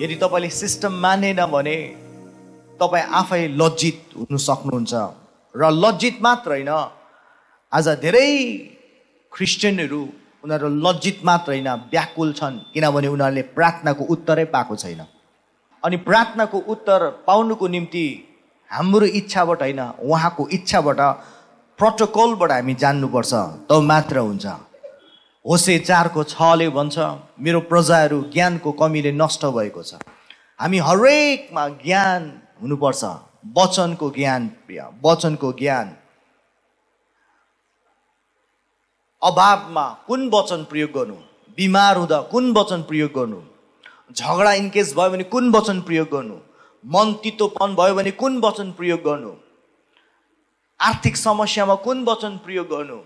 यदि तपाईँले सिस्टम मानेन भने तपाईँ आफै लज्जित हुनु सक्नुहुन्छ। र लज्जित मात्र होइन आज धेरै क्रिस्चियनहरू उनीहरू लज्जित मात्र होइन व्याकुल छन् किनभने उनीहरूले प्रार्थनाको उत्तरै पाएको छैन। अनि प्रार्थनाको उत्तर पाउनुको निम्ति हाम्रो इच्छाबाट होइन उहाँको इच्छाबाट प्रोटोकलबाट हामी जान्नुपर्छ तब मात्र हुन्छ। होसे चारको छले भन्छ मेरो प्रजाहरू ज्ञानको कमीले नष्ट भएको छ। हामी हरेकमा ज्ञान हुनुपर्छ। वचनको ज्ञान वचनको ज्ञान। अभावमा कुन वचन प्रयोग गर्नु? बिमार हुँदा कुन वचन प्रयोग गर्नु? झगडा इनकेस भयो भने कुन वचन प्रयोग गर्नु? मन तितोपन भयो भने कुन वचन प्रयोग गर्नु? आर्थिक समस्यामा कुन वचन प्रयोग गर्नु?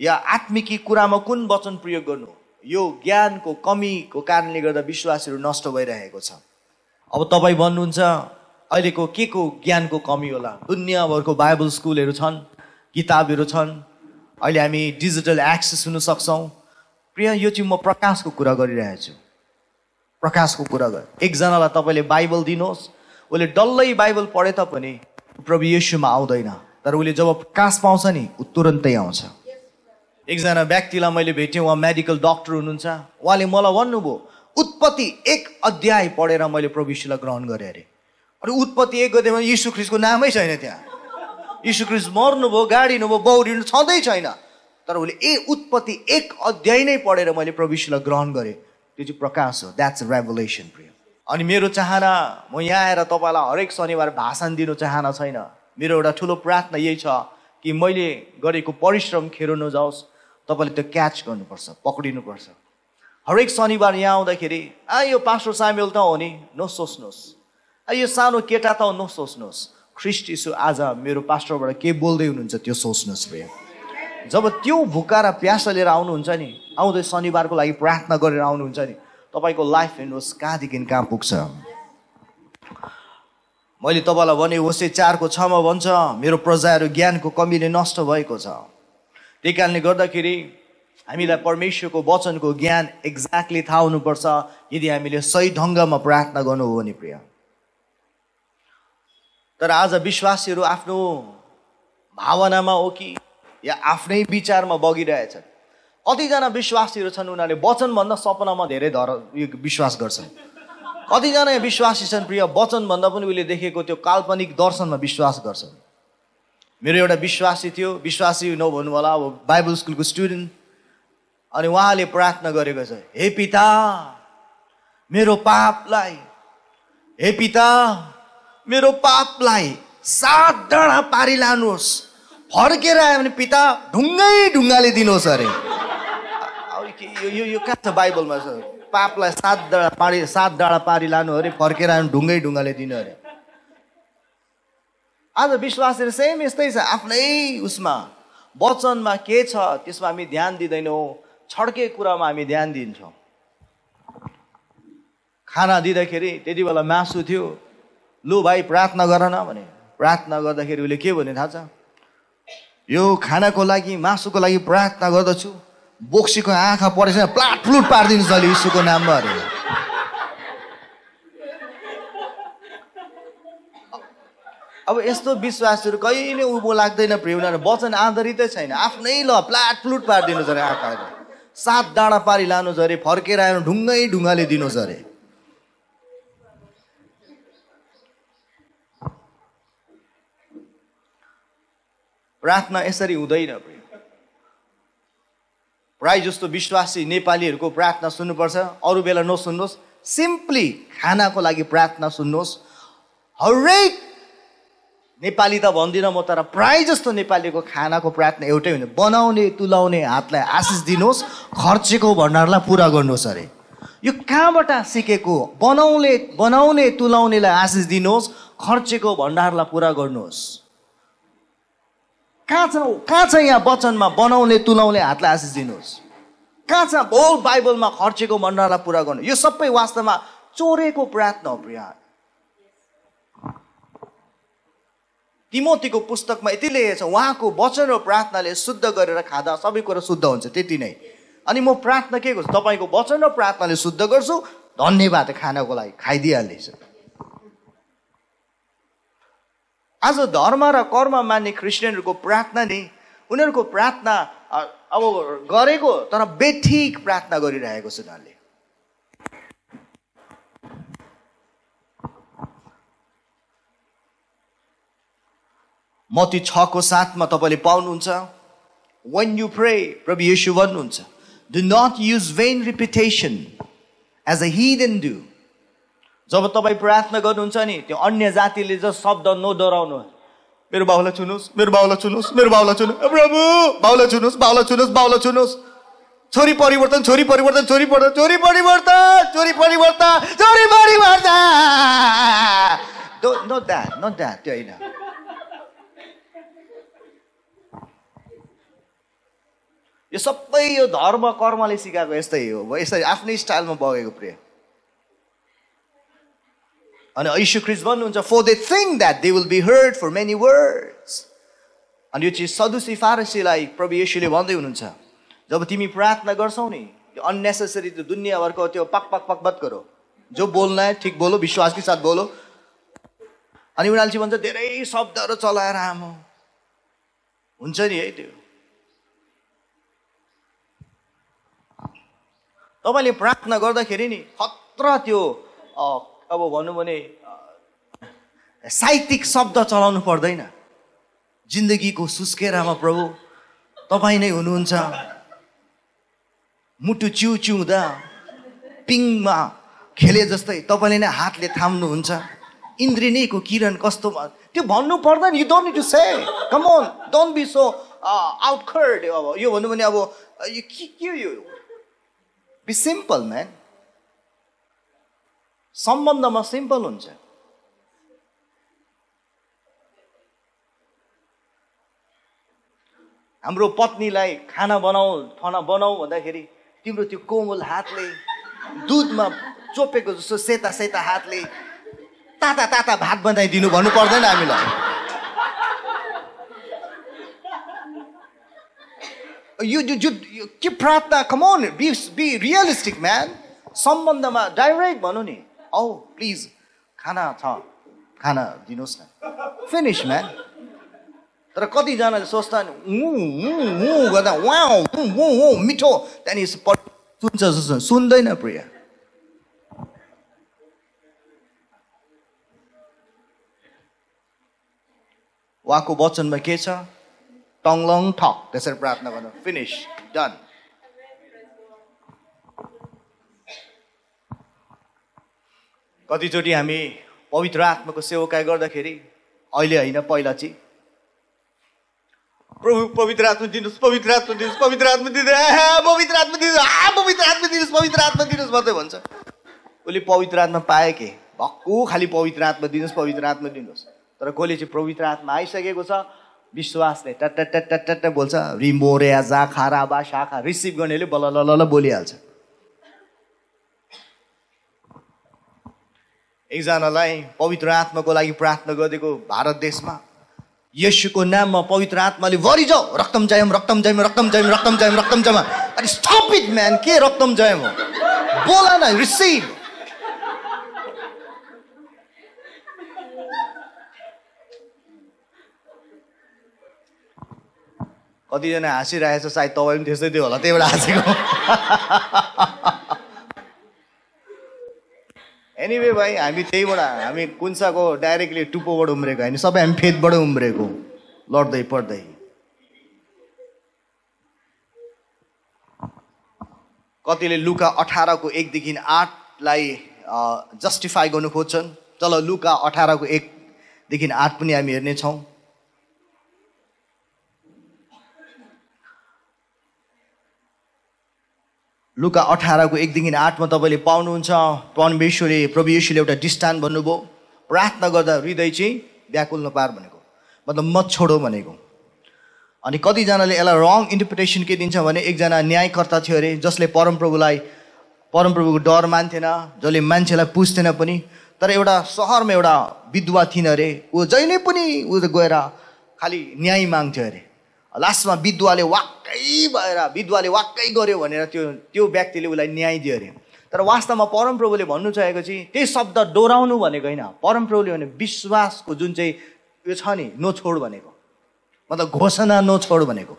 या आत्मिकी कुरामा कुन वचन प्रयोग गर्नु? यो ज्ञानको कमीको कारणले गर्दा विश्वासहरू नष्ट भइरहेको छ। अब तपाईँ भन्नुहुन्छ अहिलेको के को ज्ञानको कमी होला? दुनियाँभरको बाइबल स्कुलहरू छन् किताबहरू छन् अहिले हामी डिजिटल एक्सेस हुन सक्छौँ। प्रिय यो चाहिँ म प्रकाशको कुरा गरिरहेको छु। प्रकाशको कुरा गर। एकजनालाई तपाईँले बाइबल दिनुहोस् उसले डल्लै बाइबल पढे तापनि प्रभु येसुमा आउँदैन। तर उसले जब प्रकाश पाउँछ नि ऊ तुरन्तै आउँछ। एकजना व्यक्तिलाई मैले भेटेँ उहाँ मेडिकल डक्टर हुनुहुन्छ। उहाँले मलाई भन्नुभयो उत्पत्ति एक अध्याय पढेर मैले प्रभु यीशुलाई ग्रहण गरेँ अरे। अनि उत्पत्ति एक अध्यायमा यीशु ख्रिस्टको नामै छैन त्यहाँ। यीशु ख्रिस्ट मर्नुभयो गाडिनुभयो बौरिनु छँदै छैन। तर उसले ए उत्पत्ति एक अध्याय नै पढेर मैले प्रभु यीशुलाई ग्रहण गरेँ। त्यो चाहिँ प्रकाश हो। द्याट्स रेभोलेसन प्रिय। अनि मेरो चाहना म यहाँ आएर तपाईँलाई हरेक शनिबार भाषण दिनु चाहना छैन। मेरो एउटा ठुलो प्रार्थना यही छ कि मैले गरेको परिश्रम खेरो नजाओस्। तपाईँले त्यो क्याच गर्नुपर्छ पक्रिनुपर्छ। हरेक शनिबार यहाँ आउँदाखेरि आ यो पास्टर सामेल त हो नि नसोच्नुहोस्। आ यो सानो केटा त हो नसोच्नुहोस्। ख्रिस्ट यसो आज मेरो पास्टरबाट के बोल्दै हुनुहुन्छ त्यो सोच्नुहोस् प्रिय जब त्यो भुका र प्यासा लिएर आउनुहुन्छ नि आउँदै शनिबारको लागि प्रार्थना गरेर आउनुहुन्छ नि तपाईँको लाइफ हेर्नुहोस् कहाँदेखि कहाँ पुग्छ। मैले तपाईँलाई भने होसे चारको छमा भन्छ मेरो प्रजाहरू ज्ञानको कमीले नष्ट भएको छ। त्यही कारणले गर्दाखेरि हामीलाई परमेश्वरको वचनको ज्ञान एक्ज्याक्टली थाहा हुनुपर्छ यदि हामीले सही ढङ्गमा प्रार्थना गर्नु हो भने प्रिय। तर आज विश्वासीहरू आफ्नो भावनामा हो कि या आफ्नै विचारमा बगिरहेछन्? कतिजना विश्वासीहरू छन् उनीहरूले वचनभन्दा सपनामा धेरै धर विश्वास गर्छन्। कतिजना विश्वासी छन् प्रिय वचनभन्दा पनि उसले देखेको त्यो काल्पनिक दर्शनमा विश्वास गर्छन्। मेरो एउटा विश्वासी थियो। विश्वासी नभन्नु होला अब बाइबल स्कुलको स्टुडेन्ट। अनि उहाँले प्रार्थना गरेको छ हे पिता मेरो पापलाई हे पिता मेरो पापलाई सात डाँडा पारी लानुहोस् फर्केर आयो भने पिता ढुङ्गै ढुङ्गाले दिनुहोस् अरे। यो यो कहाँ छ बाइबलमा छ पापलाई सात डाँडा पारी सात डाँडा पारी लानु अरे फर्केर आयो भने ढुङ्गै ढुङ्गाले दिनु अरे। आज विश्वासहरू सेम यस्तै छ आफ्नै उसमा। वचनमा के छ त्यसमा हामी ध्यान दिँदैनौँ। छड्के कुरामा हामी ध्यान दिन्छौँ। खाना दिँदाखेरि त्यति बेला मासु थियो। लु भाइ प्रार्थना गर न भने। प्रार्थना गर्दाखेरि उसले के भने थाहा छ? यो खानाको लागि मासुको लागि प्रार्थना गर्दछु। बोक्सीको आँखा परेछ प्लाट फ्लुट पारिदिनु छ यीशुको नाममा अरे अब यस्तो विश्वासहरू कहिले उँभो लाग्दैन प्रिय उनीहरू वचन आधारितै छैन। आफ्नै ल प्लाट फ्लुट पारिदिनु अरे आँखाहरू सात डाँडा पारी लानु अरे फर्केर आयो ढुङ्गै ढुङ्गाले दिनुहोस् अरे प्रार्थना यसरी हुँदैन प्राय जस्तो विश्वासी नेपालीहरूको प्रार्थना सुन्नुपर्छ। अरू बेला नसुन्नुहोस् सिम्पली खानाको लागि प्रार्थना सुन्नुहोस् हरेक नेपाली त भन्दिनँ म तर प्राय जस्तो नेपालीको खानाको प्रार्थना एउटै हुन्छ बनाउने तुलाउने हातलाई आशिष दिनुहोस् खर्चेको भण्डारलाई पुरा गर्नुहोस् अरे। यो कहाँबाट सिकेको? बनाउने बनाउने तुलाउनेलाई आशिष दिनुहोस् खर्चेको भण्डारलाई पुरा गर्नुहोस्। कहाँ छ कहाँ छ यहाँ वचनमा बनाउने तुलाउने हातलाई आशिष दिनुहोस्? कहाँ छ होल बाइबलमा खर्चेको भण्डारलाई पुरा गर्नु? यो सबै वास्तवमा चोरेको प्रार्थना हो प्रिय। तिमोतीको पुस्तकमा यति लेखेको छ उहाँको वचन र प्रार्थनाले शुद्ध गरेर खाँदा सबै कुरा शुद्ध हुन्छ। त्यति नै। अनि म प्रार्थना के गर्छु? तपाईँको वचन र प्रार्थनाले शुद्ध गर्छु धन्यवाद खानको लागि खाइदिइहालेछ आज धर्म र कर्म मान्ने क्रिस्चियनहरूको प्रार्थना नि उनीहरूको प्रार्थना अब गरेको तर बेठिक प्रार्थना गरिरहेको छ उनीहरूले। मती छको साथमा तपाईँले पाउनुहुन्छ। वेन यु प्रे प्रभु यशु भन्नुहुन्छ do not use vain repetition as a heathen do जब तपाईँ प्रार्थना गर्नुहुन्छ नि त्यो अन्य जातिले जस्तो शब्द नदोहोऱ्याउनु मेरो बाउलाई छुनुहोस् मेरो बाउलाई छुनुहोस् मेरो बाउलाई छुनु प्रभु बाउलाई छुनुहोस् बाउलाई छुनुहोस् बाउलाई छुनुहोस् छोरी परिवर्तन छोरी परिवर्तन छोरी परिवर्तन छोरी परिवर्तन छोरी परिवर्तन छोरी परिवर्तन। नो द्याट नो द्याट त्यो होइन। यो सबै यो धर्म कर्मले सिकाएको यस्तै हो। यसरी आफ्नै स्टाइलमा बगेको प्रिय। अनि ऐसु क्रिस भन्नुहुन्छ for they think that they will be heard for many words अनि यो चिज सदुसी फारसीलाई प्रभु यशुले भन्दै हुनुहुन्छ जब तिमी प्रार्थना गर्छौ नि त्यो अन्नेसेसरी त्यो दुनियाँभरको त्यो पक पक पक बत गरो। जो बोल्न ठिक बोलो विश्वास के साथ बोलो। अनि उनीहरूले चाहिँ भन्छ धेरै शब्दहरू चलाएर आमो हुन्छ नि है त्यो। तपाईँले प्रार्थना गर्दाखेरि नि खतरा त्यो अब भनौँ भने साहित्यिक शब्द चलाउनु पर्दैन। जिन्दगीको सुस्केरामा प्रभु तपाईँ नै हुनुहुन्छ। मुटु चिउ चिउँदा पिङमा खेले जस्तै तपाईँले नै हातले थाम्नुहुन्छ। इन्द्रिनीको किरण कस्तो त्यो भन्नु पर्दैन you don't to say come on don't be so awkward अब यो भन्नु भने अब यो के के यो? बी सिम्पल म्यान सम्बन्धमा सिम्पल हुन्छ हाम्रो पत्नीलाई खाना बनाऊ खाना बनाऊ भन्दाखेरि तिम्रो त्यो कोमल हातले दुधमा चोपेको जस्तो सेता सेता हातले ताता ताता भात बनाइदिनु भन्नु पर्दैन हामीलाई यो यो के प्रार्थना come on be be realistic man सम्बन्धमा डाइरेक्ट भनौँ नि औ प्लिज खाना छ खाना दिनुहोस् न फिनिस म्यान तर कतिजनाले सोच्दा गर्दा उहाँ मिठो त्यहाँनिर सुन्छ सुन्दैन प्रिय उहाँको वचनमा के छ टङलङ ठक त्यसरी प्रार्थना गर्नु फिनिस डन कतिचोटि हामी पवित्र आत्माको सेवकाई गर्दाखेरि अहिले होइन पहिला चाहिँ प्रभु पवित्र आत्मा दिनुहोस् पवित्र आत्मा दिनुहोस् पवित्र आत्मा दिनुहोस् पवित्र आत्मा दिनुहोस् पवित्र आत्मा दिनुहोस् पवित्र आत्मा दिनुहोस् मात्रै भन्छ उसले पवित्र आत्मा पाए के भक्कु खालि पवित्र आत्मा दिनुहोस् पवित्र आत्मा दिनुहोस् तर कसले चाहिँ पवित्र आत्मा आइसकेको छ विश्वासले टट्ट बोल्छ रिमोरे जा खारा बा शाखा रिसिभ गर्नेले बल्ल ल बोलिहाल्छ। एकजनालाई पवित्र आत्माको लागि प्रार्थना गरिदिएको भारत देशमा यशुको नाममा पवित्र आत्माले भरि जाऊ रक्तम जयम रक्तम जयम रक्तम जयम रक्तम जयम रक्तम जयम। अनि स्टप इट म्यान के रक्तम जयम हो? बोला न रिसिभ कतिजना हाँसिरहेछ सायद तपाईँ पनि त्यस्तै थियो होला त्यही भएर हाँसेको। एनिवे भाइ हामी त्यहीबाट हामी कुन्साको डाइरेक्टली टुप्पोबाट उम्रेको होइन? सबै हामी फेदबाट उम्रेको। लड्दै पढ्दै। कतिले लुका अठारको एकदेखि आठलाई जस्टिफाई गर्नु खोज्छन्। चल लुका अठारको एकदेखि आठ पनि हामी हेर्नेछौँ लुका अठारको एकदेखि आठमा तपाईँले पाउनुहुन्छ। परमेश्वरले प्रभु एउटा डिस्टान भन्नुभयो। प्रार्थना गर्दा हृदय चाहिँ व्याकुल नपार भनेको। मतलब मत छोडो भनेको। अनि कतिजनाले यसलाई रङ इन्टरप्रिटेसन के दिन्छ भने एकजना न्यायकर्ता थियो अरे जसले परमप्रभुलाई परमप्रभुको डर मान्थेन जसले मान्छेलाई पुज्थेन पनि। तर एउटा सहरमा एउटा विधवा थिएन अरे। ऊ जहिले पनि ऊ गएर खालि न्याय माग्थ्यो अरे। लास्टमा विधुवाले वाक्कै भएर विधुवाले वाक्कै गर्यो भनेर त्यो त्यो व्यक्तिले उसलाई न्याय दियो अरे। तर वास्तवमा परमप्रभुले भन्नु चाहेको चाहिँ त्यही शब्द डोराउनु भनेको होइन। परमप्रभुले भने विश्वासको जुन चाहिँ यो छ नि नोछोड भनेको। मतलब घोषणा नोछोड भनेको।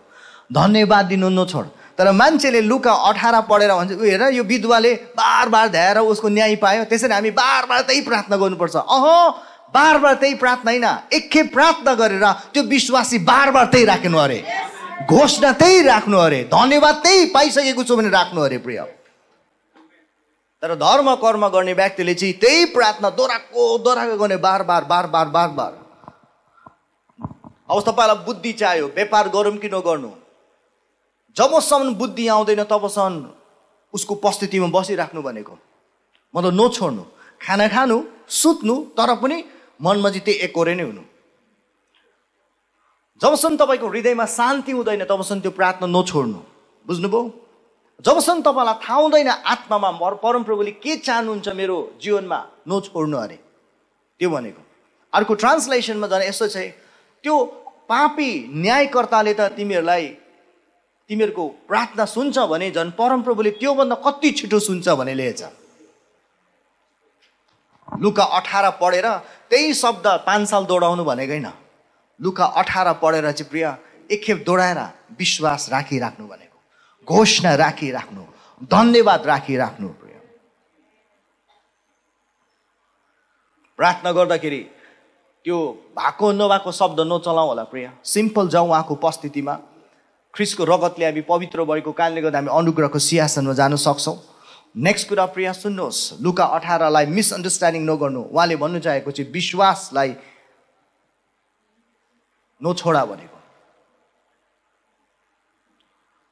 धन्यवाद दिनु नोछोड। तर मान्छेले लुका अठार पढेर भन्छ ऊ हेर यो विधवाले बार बार ध्याएर उसको न्याय पायो। त्यसरी हामी बार बार त्यही प्रार्थना गर्नुपर्छ। अह बार बार त्यही प्रार्थना होइन। एकखेप प्रार्थना गरेर त्यो विश्वासी बार बार त्यही राख्नु अरे। घोषणा त्यही राख्नु अरे। धन्यवाद त्यही पाइसकेको छु भने राख्नु अरे प्रिय। तर धर्म कर्म गर्ने व्यक्तिले चाहिँ त्यही प्रार्थना दोहोऱ्याएको दोहोऱ्याएको गर्ने बार बार बार बार बार बार अब तपाईँलाई बुद्धि चाहियो। व्यापार गरौँ कि नगर्नु? जबसम्म बुद्धि आउँदैन तबसम्म उसको उपस्थितिमा बसिराख्नु भनेको। मतलब नछोड्नु। खाना खानु सुत्नु तर पनि मनमा चाहिँ त्यही एकोरे नै हुनु। जबसम्म तपाईँको हृदयमा शान्ति हुँदैन तबसम्म त्यो प्रार्थना नछोड्नु। बुझ्नुभयो? जबसम्म तपाईँलाई थाहा हुँदैन आत्मामा परमप्रभुले के चाहनुहुन्छ मेरो जीवनमा नछोड्नु अरे। त्यो भनेको। अर्को ट्रान्सलेसनमा झन् यस्तो छ त्यो पापी न्यायकर्ताले त तिमीहरूलाई तिमीहरूको प्रार्थना सुन्छ भने झन् परमप्रभुले त्योभन्दा कति छिटो सुन्छ भने लेखेछ लुका अठार पढेर त्यही शब्द पाँच साल दौडाउनु भनेको होइन लुका अठार पढेर चाहिँ प्रिय एकखेप दौडाएर विश्वास राखिराख्नु भनेको। घोषणा राखिराख्नु धन्यवाद राखिराख्नु प्रिय। प्रार्थना गर्दाखेरि त्यो भएको नभएको शब्द नचलाउँ होला प्रिय। सिम्पल जाउँ उहाँको उपस्थितिमा। ख्रिसको रगतले हामी पवित्र भएको कारणले गर्दा हामी अनुग्रहको सिंहासनमा जान सक्छौँ। नेक्स्ट कुरा प्रिय सुन्नुहोस्। लुका अठारलाई मिसअन्डरस्ट्यान्डिङ नगर्नु। उहाँले भन्नु चाहेको चाहिँ विश्वासलाई नछोडा भनेको।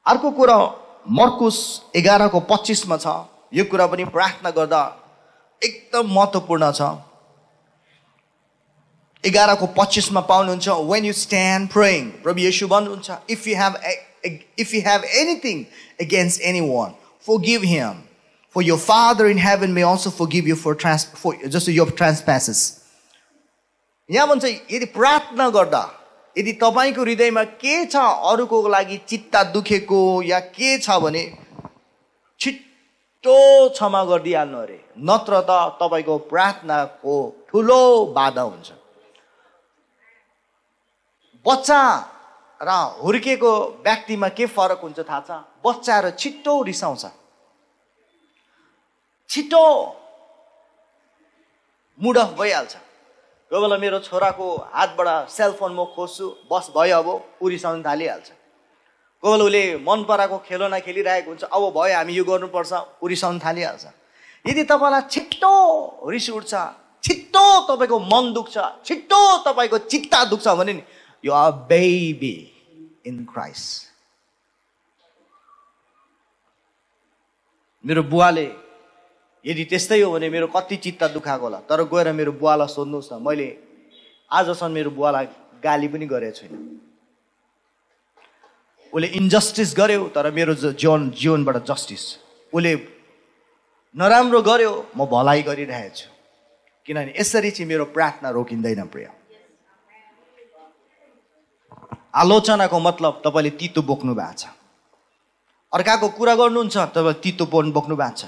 अर्को कुरा मर्कुस एघारको पच्चिसमा छ। यो कुरा पनि प्रार्थना गर्दा एकदम महत्त्वपूर्ण छ। एघारको पच्चिसमा पाउनुहुन्छ वेन यु स्ट्यान्ड प्रोइङ प्रभु यसु भन्नुहुन्छ if you have if you have anything against any one forgive him for your in heaven may also forgive you for trans for जस्तो यो ट्रान्सप्यासेस यहाँ भन्छ यदि प्रार्थना गर्दा यदि तपाईँको हृदयमा के छ अरूको लागि चित्ता दुखेको या के छ भने छिट्टो क्षमा गरिदिइहाल्नु अरे। नत्र त तपाईँको प्रार्थनाको ठुलो बाधा हुन्छ। बच्चा र हुर्किएको व्यक्तिमा के फरक हुन्छ थाहा छ? बच्चा र छिट्टो रिसाउँछ। छिट्टो मुड अफ भइहाल्छ। कोही बेला मेरो छोराको हातबाट सेलफोन म खोज्छु बस भयो अब ऊ रिसाउनु थालिहाल्छ। कोही बेला उसले मन पराएको खेलौना खेलिरहेको हुन्छ अब भयो हामी यो गर्नुपर्छ ऊ रिसाउनु थालिहाल्छ। यदि तपाईँलाई छिट्टो रिस उठ्छ छिट्टो तपाईँको मन दुख्छ छिट्टो तपाईँको चित्ता दुख्छ भने नि are a baby in Christ. मेरो बुवाले यदि त्यस्तै हो भने मेरो कति चित्त दुखाएको होला। तर गएर मेरो बुवालाई सोध्नुहोस् न मैले आजसम्म मेरो बुवालाई गाली पनि गरेको छुइनँ उसले इन्जस्टिस गर्यो तर मेरो जीवन जीवनबाट जस्टिस उसले नराम्रो गर्यो म भलाइ गरिरहेको छु। किनभने यसरी चाहिँ मेरो प्रार्थना रोकिँदैन प्रिय। आलोचनाको मतलब तपाईँले तितो बोक्नु भएको छ। अर्काको कुरा गर्नुहुन्छ तपाईँ तितोपन बोक्नु भएको छ।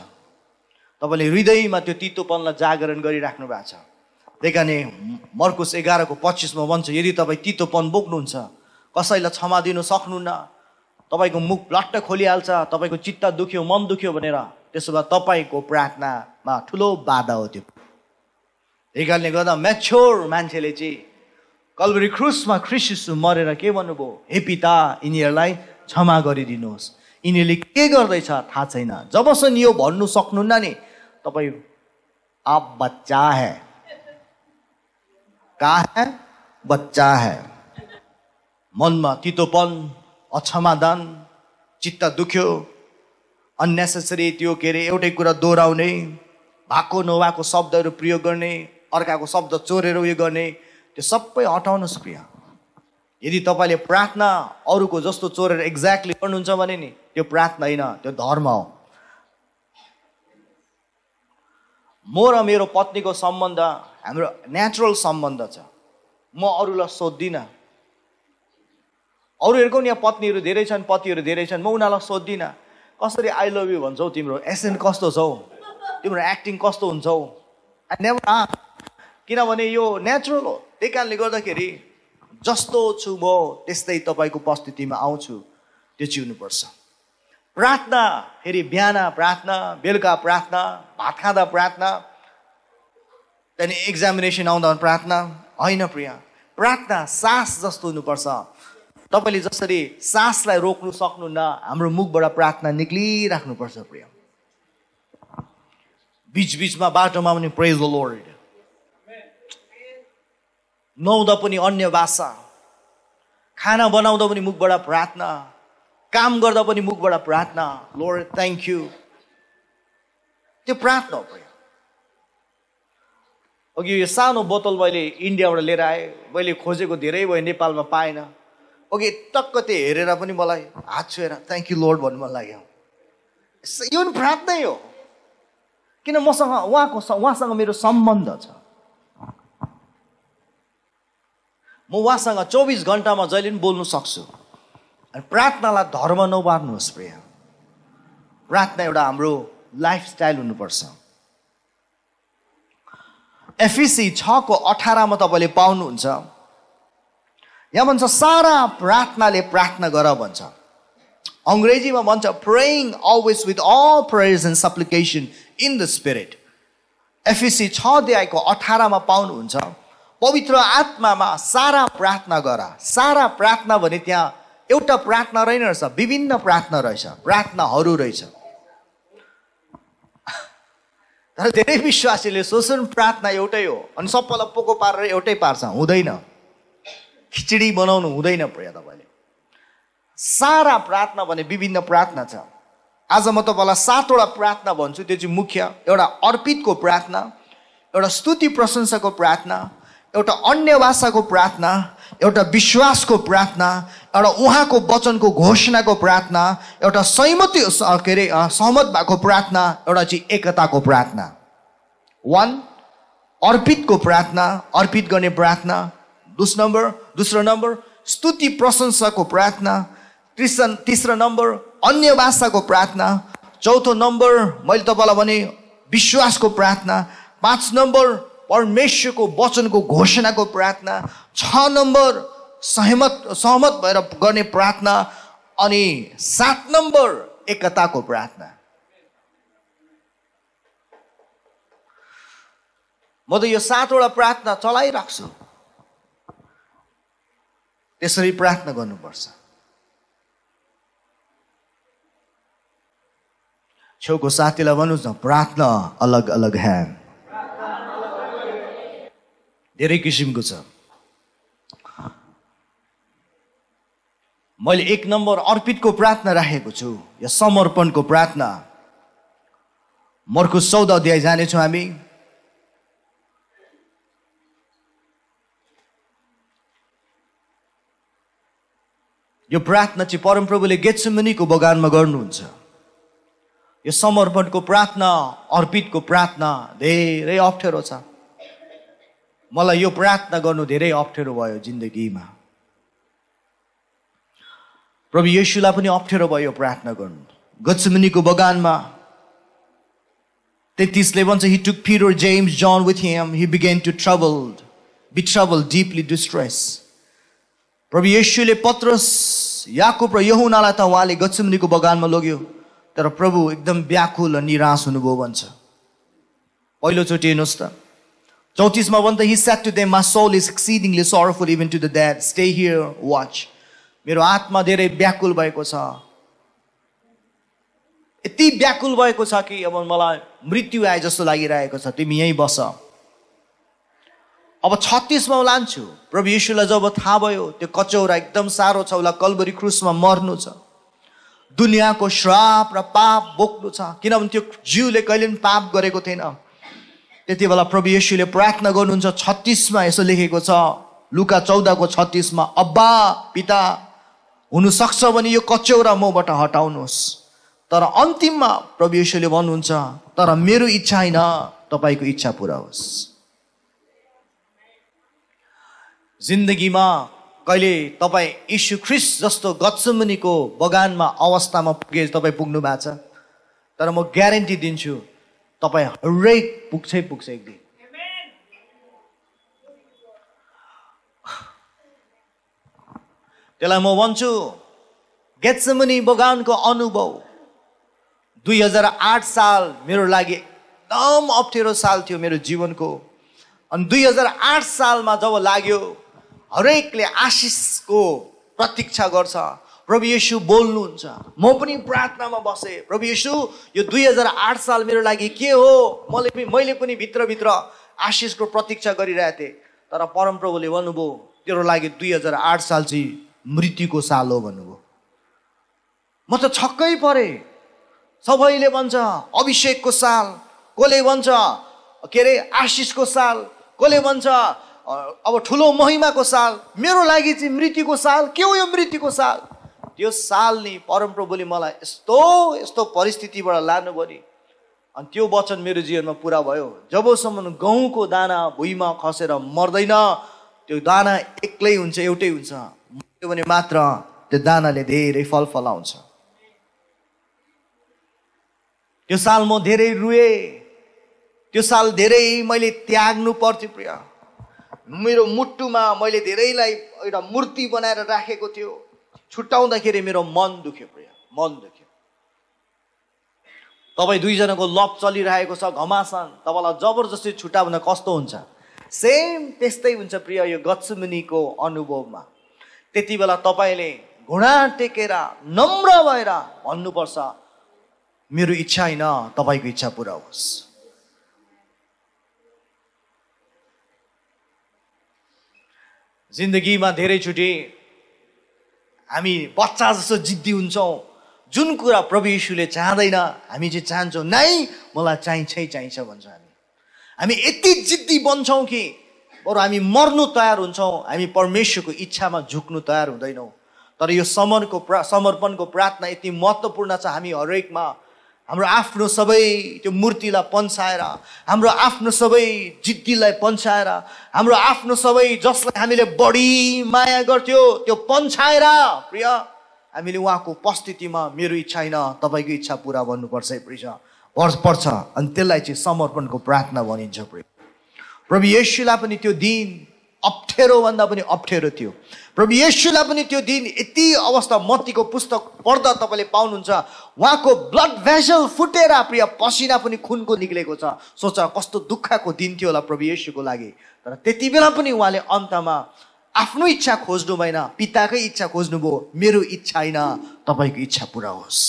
तपाईँले हृदयमा त्यो तितोपनलाई जागरण गरिराख्नु भएको छ। त्यही कारण मर्कुस एघारको पच्चिसमा भन्छ यदि तपाईँ तितोपन बोक्नुहुन्छ कसैलाई क्षमा दिनु सक्नुहुन्न? तपाईँको मुख लट्ट खोलिहाल्छ तपाईँको चित्त दुख्यो मन दुख्यो भनेर। त्यसो भए तपाईँको प्रार्थनामा ठुलो बाधा हो त्यो। त्यही कारणले गर्दा म्याच्योर मान्छेले चाहिँ कलबरी क्रुसमा ख्रिसिसु मरेर के भन्नुभयो? हे पिता यिनीहरूलाई क्षमा गरिदिनुहोस्। यिनीहरूले के गर्दैछ थाहा छैन। जबसम्म यो भन्नु सक्नुहुन्न नि तपाईँ आप बच्चा है। कहाँ है? बच्चा है। मनमा तितोपन अक्षमादान चित्त दुख्यो। अन्नेसेसरी त्यो के अरे एउटै कुरा दोहोऱ्याउने भएको नभएको शब्दहरू प्रयोग गर्ने अर्काको शब्द चोरेर उयो गर्ने त्यो सबै हटाउनुहोस् प्रिय। यदि तपाईँले प्रार्थना अरूको जस्तो चोरेर एक्ज्याक्टली गर्नुहुन्छ भने नि त्यो प्रार्थना होइन त्यो धर्म हो। म र मेरो पत्नीको सम्बन्ध हाम्रो नेचुरल सम्बन्ध छ। म अरूलाई सोद्धिनँ अरूहरूको नि यहाँ पत्नीहरू धेरै छन् पतिहरू धेरै छन् म उनीहरूलाई सोद्धिनँ कसरी आई लभ यु भन्छौ तिम्रो। एसेन्ट कस्तो छौ? तिम्रो एक्टिङ कस्तो हुन्छ किनभने यो नेचुरल हो। त्यही कारणले गर्दाखेरि जस्तो छु म त्यस्तै तपाईँको उपस्थितिमा आउँछु। त्यो जिउनुपर्छ प्रार्थना फेरि बिहान प्रार्थना बेलुका प्रार्थना भात खाँदा प्रार्थना त्यहाँदेखि एक्जामिनेसन आउँदा प्रार्थना। होइन प्रिय प्रार्थना सास जस्तो हुनुपर्छ। तपाईँले जसरी सासलाई रोक्नु सक्नुहुन्न हाम्रो मुखबाट प्रार्थना निक्लिराख्नुपर्छ प्रिय। बिचबिचमा बाटोमा पनि प्रेज लोर्ड नुहाउँदा पनि अन्य भाषा। खाना बनाउँदा पनि मुखबाट प्रार्थना। काम गर्दा पनि मुखबाट प्रार्थना। लोड थ्याङ्क यू त्यो प्रार्थना हो अघि यो सानो बोतल मैले इन्डियाबाट लिएर आएँ। मैले खोजेको धेरै भयो नेपालमा पाएन। अघि टक्क त्यो हेरेर पनि मलाई हात छुएर थ्याङ्क यू लोड भन्नु मन लाग्यो। यो पनि प्रार्थनै हो। किन मसँग उहाँको उहाँसँग मेरो सम्बन्ध छ। म उहाँसँग चौबिस घन्टामा जहिले पनि बोल्नु सक्छु। अनि प्रार्थनालाई धर्म नबार्नुहोस् प्रिय। प्रार्थना एउटा हाम्रो लाइफस्टाइल हुनुपर्छ। एफिसी छको अठारमा तपाईँले पाउनुहुन्छ। यहाँ भन्छ सारा प्रार्थनाले प्रार्थना गर भन्छ। अङ्ग्रेजीमा भन्छ praying always with all prayers and supplication in the spirit एफिसी छ अध्यायको अठारमा पाउनुहुन्छ पवित्र आत्मामा सारा प्रार्थना गर। सारा प्रार्थना भने त्यहाँ एउटा प्रार्थना रहेन रहेछ विभिन्न प्रार्थना रहेछ प्रार्थनाहरू रहेछ। तर धेरै विश्वासीले सोचुन् प्रार्थना एउटै हो अनि सबैलाई पोको पारेर एउटै पार्छ हुँदैन। खिचडी बनाउनु हुँदैन प्रिय तपाईँले। सारा प्रार्थना भने विभिन्न प्रार्थना छ। आज म तपाईँलाई सातवटा प्रार्थना भन्छु त्यो चाहिँ मुख्य। एउटा अर्पितको प्रार्थना एउटा स्तुति प्रशंसाको प्रार्थना एउटा अन्य भाषाको प्रार्थना एउटा विश्वासको प्रार्थना एउटा उहाँको वचनको घोषणाको प्रार्थना एउटा सहमति के अरे सहमत भएको प्रार्थना एउटा चाहिँ एकताको प्रार्थना। वान अर्पितको प्रार्थना अर्पित गर्ने प्रार्थना। दुस नम्बर दोस्रो नम्बर स्तुति प्रशंसाको प्रार्थना। तेस्रो तेस्रो नम्बर अन्य भाषाको प्रार्थना। चौथो नम्बर मैले तपाईँलाई भने विश्वासको प्रार्थना। पाँच नम्बर परमेश्वरको वचनको घोषणाको प्रार्थना छ नम्बर सहमत सहमत भएर गर्ने प्रार्थना अनि सात नम्बर एकताको प्रार्थना। म त यो सातवटा प्रार्थना चलाइराख्छु। त्यसरी प्रार्थना गर्नुपर्छ। छेउको साथीलाई भन्नुहोस् न प्रार्थना अलग अलग ह्यान्ड धेरै किसिमको छ। मैले एक नम्बर अर्पितको प्रार्थना राखेको छु या समर्पणको प्रार्थना। मर्को चौध अध्याय जानेछौँ हामी। यो प्रार्थना चाहिँ परमप्रभुले गेत्सुमनीको बगानमा गर्नुहुन्छ। यो समर्पणको प्रार्थना अर्पितको प्रार्थना धेरै अप्ठ्यारो छ। मलाई यो प्रार्थना गर्नु धेरै अप्ठ्यारो भयो जिन्दगीमा। प्रभु येसुलाई पनि अप्ठ्यारो भयो प्रार्थना गर्नु। गच्छमुनिको बगानमा तेत्तिसले भन्छ he took Peter James John with him he began to troubled be trouble deeply distress प्रभु येसुले पत्रस याकुब र यहुनालाई त उहाँले गच्छमुनिको बगानमा लग्यो तर प्रभु एकदम व्याकुल र निराश हुनुभयो भन्छ। पहिलोचोटि हेर्नुहोस् त। चौतिसमा भन्छ he said to them my soul is exceedingly sorrowful even to the that stay here watch मेरो आत्मा धेरै व्याकुल भएको छ। यति व्याकुल भएको छ कि अब मलाई मृत्यु आए जस्तो लागिरहेको छ। तिमी यहीँ बस। अब छत्तिसमा लान्छु। प्रभु यीशुलाई जब थाहा भयो त्यो कचौरा एकदम साह्रो छ। उसलाई कलबरी क्रुसमा मर्नु छ। दुनियाँको श्राप र पाप बोक्नु छ। किनभने त्यो जिउले कहिले पनि पाप गरेको थिएन। त्यति बेला प्रभु येसुले प्रार्थना गर्नुहुन्छ छत्तिसमा यसो लेखेको छ लुका चौधको छत्तिसमा अब्बा पिता हुनसक्छ भने यो कचौरा मबाट हटाउनुहोस् तर अन्तिममा प्रभु येसुले भन्नुहुन्छ तर मेरो इच्छा होइन तपाईँको इच्छा पुरा होस्। जिन्दगीमा कहिले तपाईँ यीशु ख्रिस जस्तो गत्समुनिको बगानमा अवस्थामा पुगे तपाईँ पुग्नु भएको छ तर म ग्यारेन्टी दिन्छु तपाईँ हरेक पुग्छै पुग्छ एक दिन। त्यसलाई म भन्छु गेट्समनी बगानको अनुभव। दुई हजार आठ साल मेरो लागि एकदम अप्ठ्यारो साल थियो मेरो जीवनको। अनि दुई हजार आठ सालमा जब लाग्यो हरेकले आशिषको प्रतीक्षा गर्छ। प्रभु यशु बोल्नुहुन्छ। म पनि प्रार्थनामा बसेँ। प्रभु यशु यो दुई हजार आठ साल मेरो लागि के हो? मैले पनि मैले पनि भित्रभित्र आशिषको प्रतीक्षा गरिरहेको थिएँ। तर परमप्रभुले भन्नुभयो तेरो लागि दुई हजार आठ साल चाहिँ मृत्युको साल हो भन्नुभयो। म त छक्कै परेँ। सबैले भन्छ अभिषेकको साल कसले भन्छ? के अरे आशिषको साल कसले भन्छ? अब ठुलो महिमाको साल। मेरो लागि चाहिँ मृत्युको साल के हो यो मृत्युको साल? त्यो साल नि परमप्रभुले मलाई यस्तो यस्तो परिस्थितिबाट लानुभयो नि। अनि त्यो वचन मेरो जीवनमा पुरा भयो। जबसम्म गहुँको दाना भुइँमा खसेर मर्दैन त्यो दाना एक्लै हुन्छ एउटै हुन्छ। त्यो भने मात्र त्यो दानाले धेरै फल फलाउँछ। त्यो साल म धेरै रुएँ। त्यो साल धेरै मैले त्याग्नु पर्थ्यो प्रिय। मेरो मुटुमा मैले धेरैलाई एउटा मूर्ति बनाएर राखेको थियो। छुट्याउँदाखेरि मेरो मन दुख्यो प्रिय मन दुख्यो। तपाईँ दुईजनाको लप चलिरहेको छ घमासान। तपाईँलाई जबरजस्ती छुट्याउन कस्तो हुन्छ? सेम त्यस्तै हुन्छ प्रिय यो गच्छमुनिको अनुभवमा। त्यति बेला तपाईँले घुँडा टेकेर नम्र भएर भन्नुपर्छ मेरो इच्छा होइन तपाईँको इच्छा पुरा होस्। जिन्दगीमा धेरैचोटि हामी बच्चा जस्तो जिद्दी हुन्छौँ। जुन कुरा प्रभु यीशुले चाहँदैन हामी चाहिँ चाहन्छौँ नै मलाई चाहिन्छै चाहिन्छ भन्छ हामी। हामी यति जिद्दी बन्छौँ कि बरु हामी मर्नु तयार हुन्छौँ हामी परमेश्वरको इच्छामा झुक्नु तयार हुँदैनौँ। तर यो समरको प्रा समर्पणको प्रार्थना यति महत्त्वपूर्ण छ हामी हरेकमा। हाम्रो आफ्नो सबै त्यो मूर्तिलाई पन्छाएर हाम्रो आफ्नो सबै जिद्दीलाई पन्छाएर हाम्रो आफ्नो सबै जसलाई हामीले बढी माया गर्थ्यो त्यो पन्छाएर प्रिय हामीले उहाँको उपस्थितिमा मेरो इच्छा होइन तपाईँको इच्छा पुरा भन्नुपर्छ है प्रिय पर्छ अनि त्यसलाई चाहिँ समर्पणको प्रार्थना भनिन्छ प्रिय। प्रभु यशुलाई पनि त्यो दिन अप्ठ्यारोभन्दा पनि अप्ठ्यारो थियो। प्रभु यशुलाई पनि त्यो दिन यति अवस्था मतीको पुस्तक पढ्दा तपाईँले पाउनुहुन्छ उहाँको ब्लड भेसल फुटेर प्रिय पसिना पनि खुनको निक्लेको छ। सोच कस्तो दुःखको दिन थियो होला प्रभु यशुको लागि। तर त्यति बेला पनि उहाँले अन्तमा आफ्नो इच्छा खोज्नु भएन पिताकै इच्छा खोज्नुभयो मेरो इच्छा होइन तपाईँको इच्छा पुरा होस्।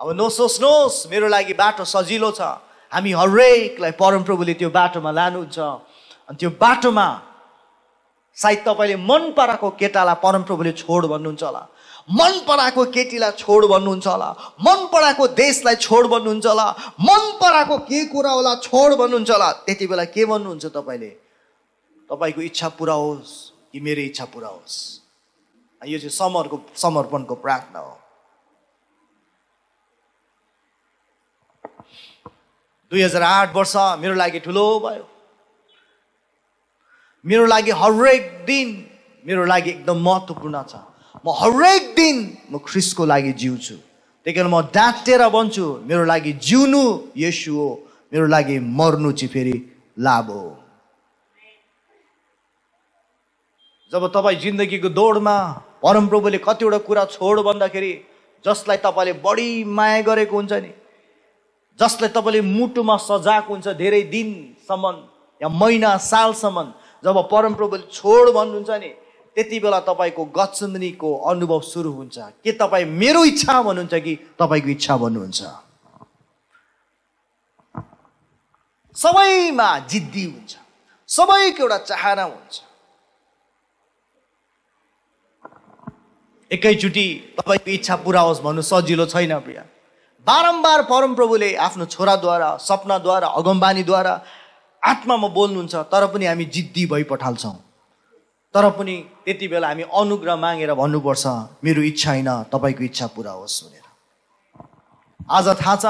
अब नसोच्नुहोस् मेरो लागि बाटो सजिलो छ। हामी हरेकलाई परमप्रभुले त्यो बाटोमा लानुहुन्छ। अनि त्यो बाटोमा सायद तपाईँले मन पराएको केटालाई परमप्रभुले छोड भन्नुहुन्छ होला। मन पराएको केटीलाई छोड भन्नुहुन्छ होला। मन पराएको देशलाई छोड भन्नुहुन्छ होला। मन पराएको के कुरा होला छोड भन्नुहुन्छ होला। त्यति बेला के भन्नुहुन्छ तपाईँले? तपाईँको इच्छा पुरा होस् कि मेरो इच्छा पुरा होस्? यो चाहिँ समरको समर्पणको प्रार्थना हो। दुई हजार आठ वर्ष मेरो लागि ठुलो भयो। मेरो लागि हरेक दिन मेरो लागि एकदम महत्त्वपूर्ण छ। म हरेक दिन म ख्रिसको लागि जिउँछु। त्यही कारण म डाँटेर भन्छु मेरो लागि जिउनु यसु हो मेरो लागि मर्नु चाहिँ फेरि लाभ हो। जब तपाईँ जिन्दगीको दौडमा परमप्रभुले कतिवटा कुरा छोड भन्दाखेरि जसलाई तपाईँले बढी माया गरेको हुन्छ नि जसलाई तपाईँले मुटुमा सजाएको हुन्छ धेरै दिनसम्म या महिना सालसम्म जब परमप्रभुले छोड भन्नुहुन्छ नि त्यति बेला तपाईँको गच्छन्दनीको अनुभव सुरु हुन्छ। के तपाईँ मेरो इच्छा भन्नुहुन्छ कि तपाईँको इच्छा भन्नुहुन्छ? सबैमा जिद्दी हुन्छ। सबैको एउटा चाहना हुन्छ। एकैचोटि तपाईँको इच्छा पुरा होस् भन्नु सजिलो छैन प्रिया। बारम्बार परमप्रभुले आफ्नो छोराद्वारा सपनाद्वारा अगमबानीद्वारा आत्मामा बोल्नुहुन्छ तर पनि हामी जिद्दी भइपठाल्छौँ। तर पनि त्यति बेला हामी अनुग्रह मागेर भन्नुपर्छ मेरो इच्छा होइन तपाईँको इच्छा पुरा होस् भनेर। आज थाहा छ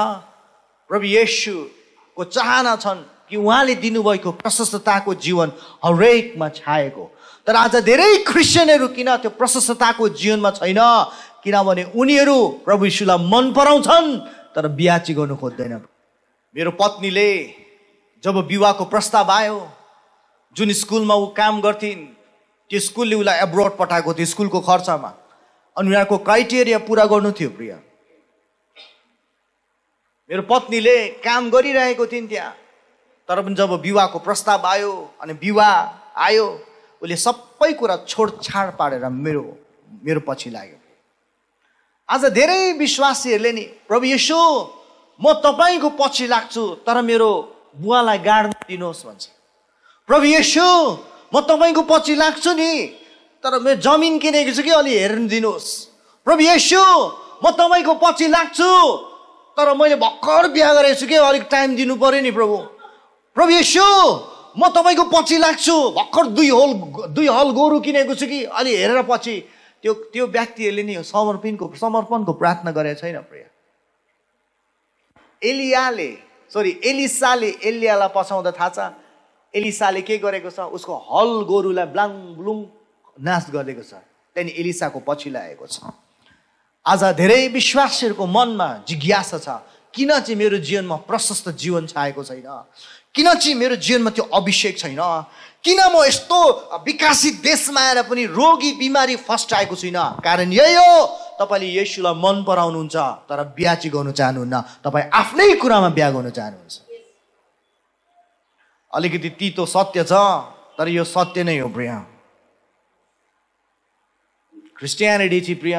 प्रभु येसुको चाहना छन् कि उहाँले दिनुभएको प्रशस्तताको जीवन हरेकमा छाएको। तर आज धेरै क्रिस्चियनहरू किन त्यो प्रशस्तताको जीवनमा छैन? किनभने उनीहरू प्रभु यीशुलाई मन पराउँछन् तर बिहा गर्नु खोज्दैन। मेरो पत्नीले जब विवाहको प्रस्ताव आयो जुन स्कुलमा ऊ काम गर्थिन् त्यो स्कुलले उसलाई एब्रोड पठाएको थियो स्कुलको खर्चमा। अनि उनीहरूको क्राइटेरिया पुरा गर्नु थियो प्रिय। मेरो पत्नीले काम गरिरहेको थिइन् त्यहाँ तर पनि जब विवाहको प्रस्ताव आयो अनि विवाह आयो उसले सबै कुरा छोडछाड पारेर मेरो मेरो पछि लाग्यो। आज धेरै विश्वासीहरूले नि प्रभु यसो म तपाईँको पछि लाग्छु तर मेरो बुवालाई गाड्न दिनुहोस् भन्छ। प्रभु यसो म तपाईँको पछि लाग्छु नि तर मेरो जमिन किनेको छु कि अलि हेर्नु दिनुहोस्। प्रभु यसो म तपाईँको पछि लाग्छु तर मैले भर्खर बिहा गरेको छु कि अलिक टाइम दिनु पऱ्यो नि प्रभु। प्रभु यसो म तपाईँको पछि लाग्छु भर्खर दुई हल दुई हल गोरु किनेको छु कि अलि हेरेर पछि त्यो त्यो व्यक्तिहरूले नि समर्पणको समर्पणको प्रार्थना गरेको छैन प्रिय। एलियाले सरी एलिसाले एलियालाई पछाउँदा थाहा छ। एलिसाले के गरेको छ? उसको हल गोरुलाई ब्लाङ ब्लुङ नाश गरिदिएको छ। त्यहाँदेखि एलिसाको पछि लागेको छ। आज धेरै विश्वासीहरूको मनमा जिज्ञासा छ। किन चाहिँ मेरो जीवनमा प्रशस्त जीवन छाएको छैन? किन चाहिँ मेरो जीवनमा त्यो अभिषेक छैन? किन म यस्तो विकासित देशमा आएर पनि रोगी बिमारी फस्टाएको छुइनँ? कारण यही हो तपाईँले यसुलाई मन पराउनुहुन्छ तर बिहा चाहिँ गर्नु चाहनुहुन्न। तपाईँ आफ्नै कुरामा बिहा गर्नु चाहनुहुन्छ। अलिकति तितो सत्य छ तर यो सत्य नै हो प्रिय। क्रिस्टियानिटी चाहिँ प्रिय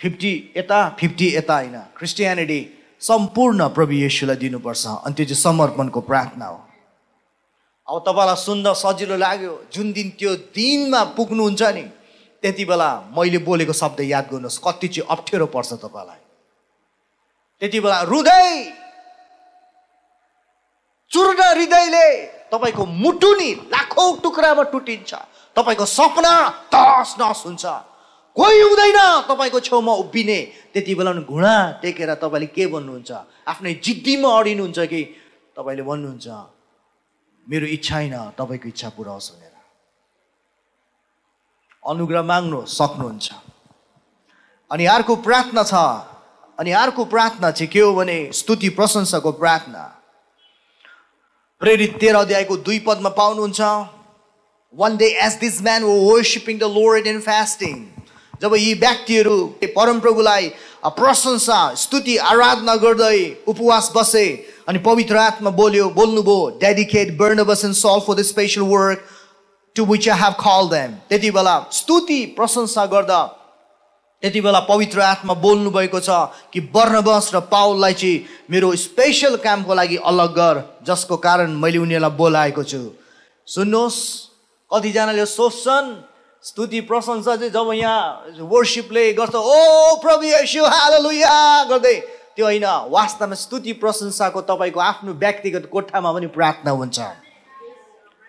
फिफ्टी यता फिफ्टी यता होइन। क्रिस्टियानिटी सम्पूर्ण प्रभु येसुलाई दिनुपर्छ। अनि त्यो चाहिँ समर्पणको प्रार्थना हो। अब तपाईँलाई सुन्दा सजिलो लाग्यो। जुन दिन त्यो दिनमा पुग्नुहुन्छ नि त्यति बेला मैले बोलेको शब्द याद गर्नुहोस्। कति चाहिँ अप्ठ्यारो पर्छ तपाईँलाई। त्यति बेला हृदय चूर्ण हृदयले तपाईँको मुटुनी लाखौँ टुक्रामा टुटिन्छ। तपाईँको सपना तस नस हुन्छ। कोही हुँदैन तपाईँको छेउमा उभिने। त्यति बेला घुँडा टेकेर तपाईँले के भन्नुहुन्छ? आफ्नै जिद्दीमा अडिनुहुन्छ कि? तपाईँले भन्नुहुन्छ मेरो इच्छा होइन तपाईँको इच्छा होस् भनेर। अनुग्रह माग्नु सक्नुहुन्छ। अनि अर्को प्रार्थना छ। अनि अर्को प्रार्थना चाहिँ के हो भने स्तुति प्रशंसाको प्रार्थना। प्रेरित तेह्र अध्यायको दुई पदमा पाउनुहुन्छ one day as this man worshipping the Lord in fasting जब यी व्यक्तिहरू परमप्रभुलाई प्रशंसा स्तुति आराधना गर्दै उपवास बसे अनि पवित्र आत्मा बोल्यो बोल्नुभयो dedicate Barnabas and Saul for the special work to which I have call them त्यति बेला स्तुति प्रशंसा गर्दा त्यति बेला पवित्र आत्मा बोल्नुभएको छ कि वर्णवश र पाउललाई चाहिँ मेरो स्पेसल कामको लागि अलग गर जसको कारण मैले उनीहरूलाई बोलाएको छु। सुन्नुहोस् कतिजनाले सोच्छन् स्तुति प्रशंसा चाहिँ जब यहाँ वर्सिपले गर्छ ओ प्रभु यसो हालेलुया गर्दै त्यो होइन वास्तवमा स्तुति प्रशंसाको तपाईँको आफ्नो व्यक्तिगत कोठामा पनि प्रार्थना हुन्छ।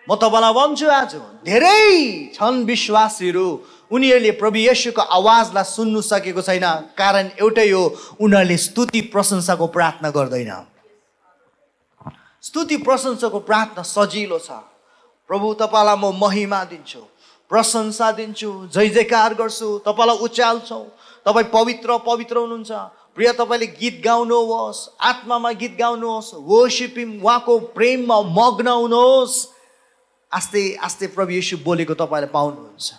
म तपाईँलाई भन्छु आज धेरै छन् विश्वासीहरू उनीहरूले प्रभु यशुको आवाजलाई सुन्नु सकेको छैन कारण एउटै हो उनीहरूले स्तुति प्रशंसाको प्रार्थना गर्दैन। स्तुति प्रशंसाको प्रार्थना सजिलो छ। प्रभु तपाईँलाई म महिमा दिन्छु। प्रशंसा दिन्छु जय जयकार गर्छु तपाईँलाई उचाल्छौ। तपाईँ पवित्र पवित्र हुनुहुन्छ। प्रिय तपाईँले गीत गाउनुहोस् आत्मामा गीत गाउनुहोस् वर्सिपिङ उहाँको प्रेममा मग्न हुनुहोस्। आस्ते आस्ते प्रभु यीशु बोलेको तपाईँले पाउनुहुन्छ।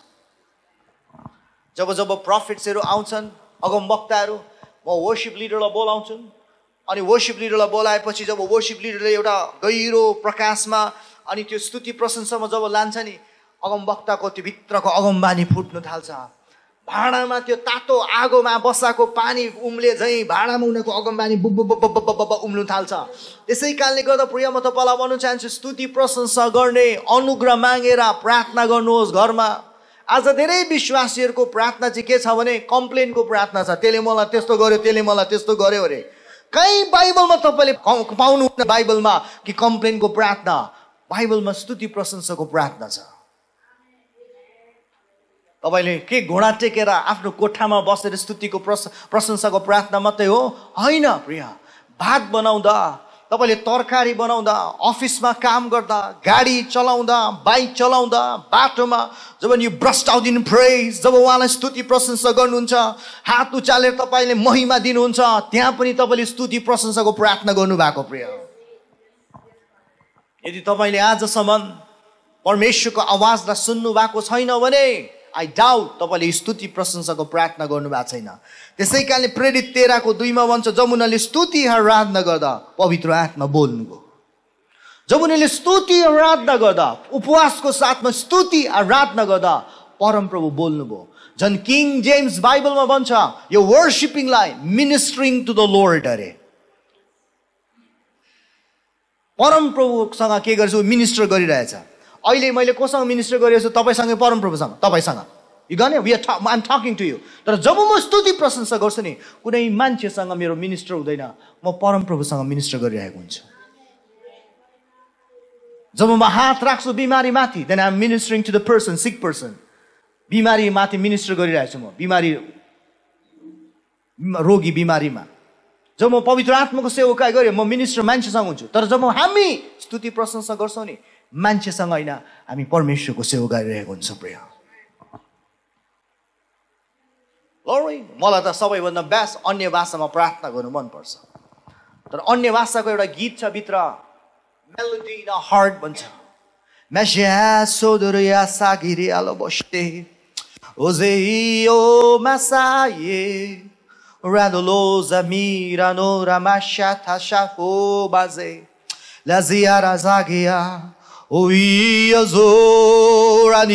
जब जब प्रफिट्सहरू आउँछन् अगम वक्ताहरू म वर्सिप लिडरलाई बोलाउँछु। अनि वर्सिप लिडरलाई बोलाएपछि जब वर्सिप लिडरले एउटा गहिरो प्रकाशमा अनि त्यो स्तुति प्रशंसामा जब लान्छ नि अगम वक्ताको त्यो भित्रको अगमबानी फुट्नु थाल्छ। भाँडामा त्यो तातो आगोमा बसाएको पानी उम्ले झैँ भाँडामा उनीहरूको अगमबानी बुब बुब उम्ल्नु थाल्छ। त्यसै कारणले गर्दा प्रिय म तपाईँलाई भन्नु चाहन्छु स्तुति प्रशंसा गर्ने अनुग्रह मागेर प्रार्थना गर्नुहोस् घरमा। आज धेरै विश्वासीहरूको प्रार्थना चाहिँ के छ भने कम्प्लेनको प्रार्थना छ। त्यसले मलाई त्यस्तो गर्यो त्यसले मलाई त्यस्तो गर्यो अरे। कहीँ बाइबलमा तपाईँले पाउनु बाइबलमा कि कम्प्लेनको प्रार्थना? बाइबलमा स्तुति प्रशंसाको प्रार्थना छ। तपाईँले के घोडा टेकेर आफ्नो कोठामा बसेर स्तुतिको प्रश प्रशंसाको प्रार्थना मात्रै हो? होइन प्रिय। भात बनाउँदा तपाईँले तरकारी बनाउँदा अफिसमा काम गर्दा गाडी चलाउँदा बाइक चलाउँदा बाटोमा जब यो ब्रस्ट आउट इन फ्रेज जब उहाँलाई स्तुति प्रशंसा गर्नुहुन्छ हात उचालेर तपाईँले महिमा दिनुहुन्छ त्यहाँ पनि तपाईँले स्तुति प्रशंसाको प्रार्थना गर्नुभएको प्रिय। यदि तपाईँले आजसम्म परमेश्वरको आवाजलाई सुन्नु भएको छैन भने आई डाउट तपाईँले स्तुति प्रशंसाको प्रार्थना गर्नुभएको छैन। त्यसै कारणले प्रेरित तेह्रको दुईमा भन्छ उनीहरूले स्तुति आराधना गर्दा पवित्र आत्मा बोल्नुभयो। उनीहरूले स्तुति आराधना गर्दा उपवासको साथमा स्तुति आराधना गर्दा परमप्रभु बोल्नुभयो। झन् किङ जेम्स बाइबलमा भन्छ यो वर्सिपिङलाई मिनिस्ट्रिङ टु द लोर्ड अरे। परमप्रभुसँग के गर्छु? मिनिस्टर गरिरहेछ। अहिले मैले कोसँग मिनिस्टर गरिरहेको छु तपाईँसँगै परमप्रभुसँग तपाईँसँग। यु गर्ने we are I'm talking to you तर जब म स्तुति प्रशंसा गर्छु नि कुनै मान्छेसँग मेरो मिनिस्टर हुँदैन। म परमप्रभुसँग मिनिस्टर गरिरहेको हुन्छु। जब म हात राख्छु बिमारी माथि then I'm ministering to the person sick person बिमारी माथि मिनिस्टर गरिरहेको छु म बिमारी रोगी बिमारीमा। जब म पवित्र आत्माको सेवकाई गरेँ म मिनिस्टर मान्छेसँग हुन्छु। तर जब हामी स्तुति प्रशंसा गर्छौँ नि मान्छेसँग होइन हामी परमेश्वरको सेवा गरिरहेको हुन्छौँ प्रिय। मलाई त सबैभन्दा बेस्ट अन्य भाषामा प्रार्थना गर्नु मनपर्छ। तर अन्य भाषाको एउटा गीत छ भित्र मेलोडी इन हार्ट भन्छ। Zagia. oía zorania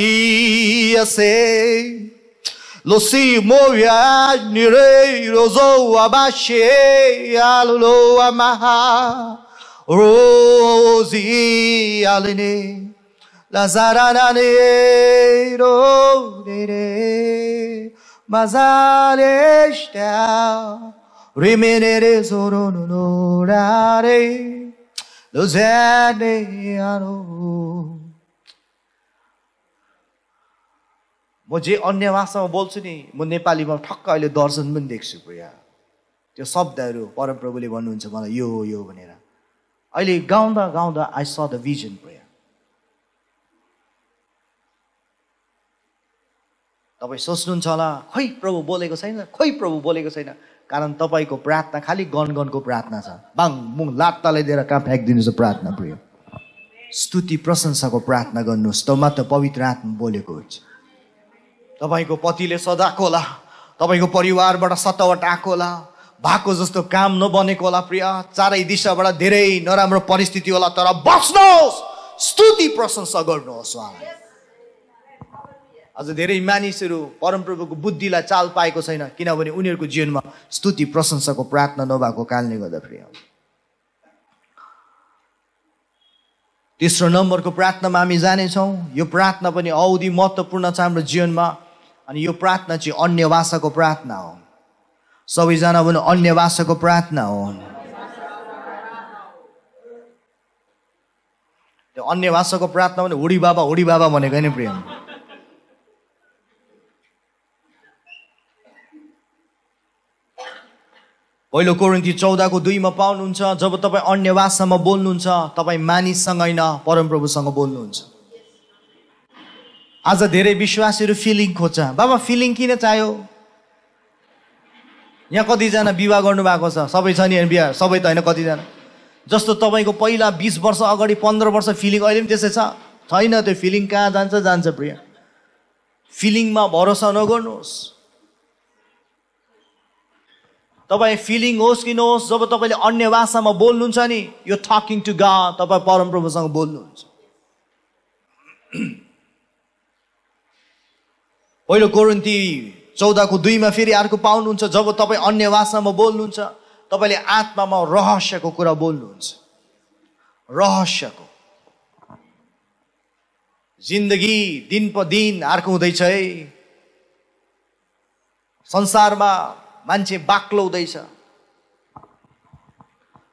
lo si moya nire zo abashe alulo amaha rosi aline lazarana ne ro ne ne mazaleshta rimenere zorono no rare म जे अन्य भाषामा बोल्छु नि म नेपालीमा ठक्क अहिले दर्शन पनि देख्छु प्रिया त्यो शब्दहरू परमप्रभुले भन्नुहुन्छ मलाई यो यो भनेर। अहिले गाउँदा गाउँदा आई स द भिजन प्रिया तपाईँ सोच्नुहुन्छ होला खोइ प्रभु बोलेको छैन खोइ प्रभु बोलेको छैन। कारण तपाईँको प्रार्थना खालि गनगनको प्रार्थना छ। बाङ मुङ लात्ताले दिएर कहाँ फ्याँकिदिनुहोस् प्रार्थना प्रिय। स्तुति प्रशंसाको प्रार्थना गर्नुहोस्। त मात्र पवित्र आत्मा बोलेको हुन्छ तपाईँको पतिले सदाएको होला। तपाईँको परिवारबाट सतावट आएको होला। भएको जस्तो काम नबनेको होला प्रिय। चारै दिशाबाट धेरै नराम्रो परिस्थिति होला तर बस्नुहोस्। स्तुति प्रशंसा गर्नुहोस् उहाँलाई। अझ धेरै मानिसहरू परमप्रभुको बुद्धिलाई चाल पाएको छैन किनभने उनीहरूको जीवनमा स्तुति प्रशंसाको प्रार्थना नभएको कारणले गर्दा प्रिय तेस्रो नम्बरको प्रार्थनामा हामी जानेछौँ यो प्रार्थना पनि औधी महत्त्वपूर्ण छ हाम्रो जीवनमा अनि यो प्रार्थना चाहिँ अन्य भाषाको प्रार्थना हो। सबैजना पनि अन्य भाषाको प्रार्थना हो। त्यो अन्य भाषाको प्रार्थना भने हुडी बाबा हुडी बाबा भनेको होइन प्रियम पहिलो कोरिन्ती चौधको दुईमा पाउनुहुन्छ। जब तपाईँ अन्य बोल्नुहुन्छ तपाईँ मानिससँग होइन परमप्रभुसँग बोल्नुहुन्छ। आज धेरै विश्वासीहरू फिलिङ खोज्छ। बाबा फिलिङ किन चाहियो? यहाँ कतिजना विवाह गर्नुभएको छ। सबै छ नि बिहा सबै त होइन कतिजना? जस्तो तपाईँको पहिला बिस वर्ष अगाडि पन्ध्र वर्ष फिलिङ अहिले पनि त्यसै छ। छैन त्यो फिलिङ कहाँ जान्छ? जान्छ प्रिय। फिलिङमा भरोसा नगर्नुहोस्। तपाईँ फिलिङ होस् कि नहोस् जब तपाईँले अन्य भाषामा बोल्नुहुन्छ नि यो टकिङ टु गा तपाईँ परमप्रभुसँग बोल्नुहुन्छ। पहिलो कोरन्ती चौधको दुईमा फेरि अर्को पाउनुहुन्छ जब तपाईँ अन्य भाषामा बोल्नुहुन्छ तपाईँले आत्मामा रहस्यको कुरा बोल्नुहुन्छ। रहस्यको। जिन्दगी दिन प दिन अर्को हुँदैछ है। संसारमा मान्छे बाक्लो हुँदैछ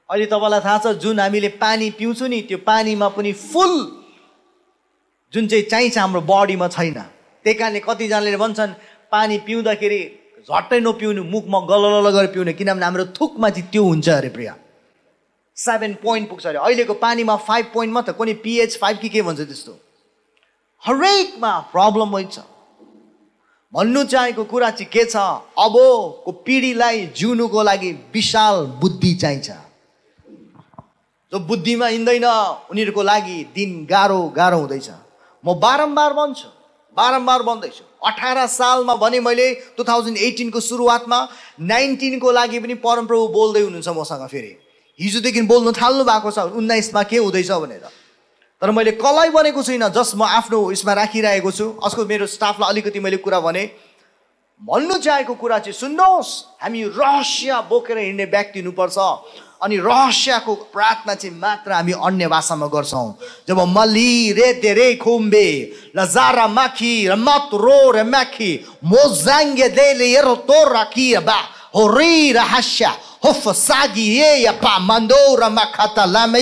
अहिले तपाईँलाई थाहा छ जुन हामीले पानी पिउँछौँ नि त्यो पानीमा पनि फुल जुन चाहिँ चाहिन्छ हाम्रो बडीमा छैन। त्यही कारणले कतिजनाले भन्छन् पानी पिउँदाखेरि झट्टै नपिउनु मुखमा गलल गरेर पिउने किनभने हाम्रो थुकमा चाहिँ त्यो हुन्छ अरे प्रिया। सेभेन पोइन्ट पुग्छ अरे। अहिलेको पानीमा फाइभ पोइन्ट मात्र कुनै पिएच फाइभ कि के भन्छ त्यस्तो। हरेकमा प्रब्लम हुन्छ भन्नु चाहेको कुरा चाहिँ के छ? अबको पिँढीलाई जिउनुको लागि विशाल बुद्धि चाहिन्छ। जो बुद्धिमा हिँड्दैन उनीहरूको लागि दिन गाह्रो गाह्रो हुँदैछ। म बारम्बार भन्छु बारम्बार भन्दैछु। अठार सालमा भने मैले टु थाउजन्ड एटिनको सुरुवातमा नाइन्टिनको लागि पनि परमप्रभु बोल्दै हुनुहुन्छ मसँग फेरि। हिजोदेखि बोल्नु थाल्नु भएको छ। उन्नाइसमा के हुँदैछ भनेर। तर मैले कसलाई भनेको छुइनँ जस्ट म आफ्नो उयसमा राखिरहेको छु। अस्को मेरो स्टाफलाई अलिकति मैले कुरा भने भन्नु चाहेको कुरा चाहिँ सुन्नुहोस् हामी रहस्य बोकेर हिँड्ने व्यक्ति हुनुपर्छ। अनि रहस्यको प्रार्थना चाहिँ मात्र हामी अन्य भाषामा गर्छौँ। जब मली रे रे खुम्बे लजारा माखी र मत रो र माखी मोजाङ्गे एरो तो राखी बा हो रि र हास्या होफ सागी ए या पा मन्दो र माखा लामे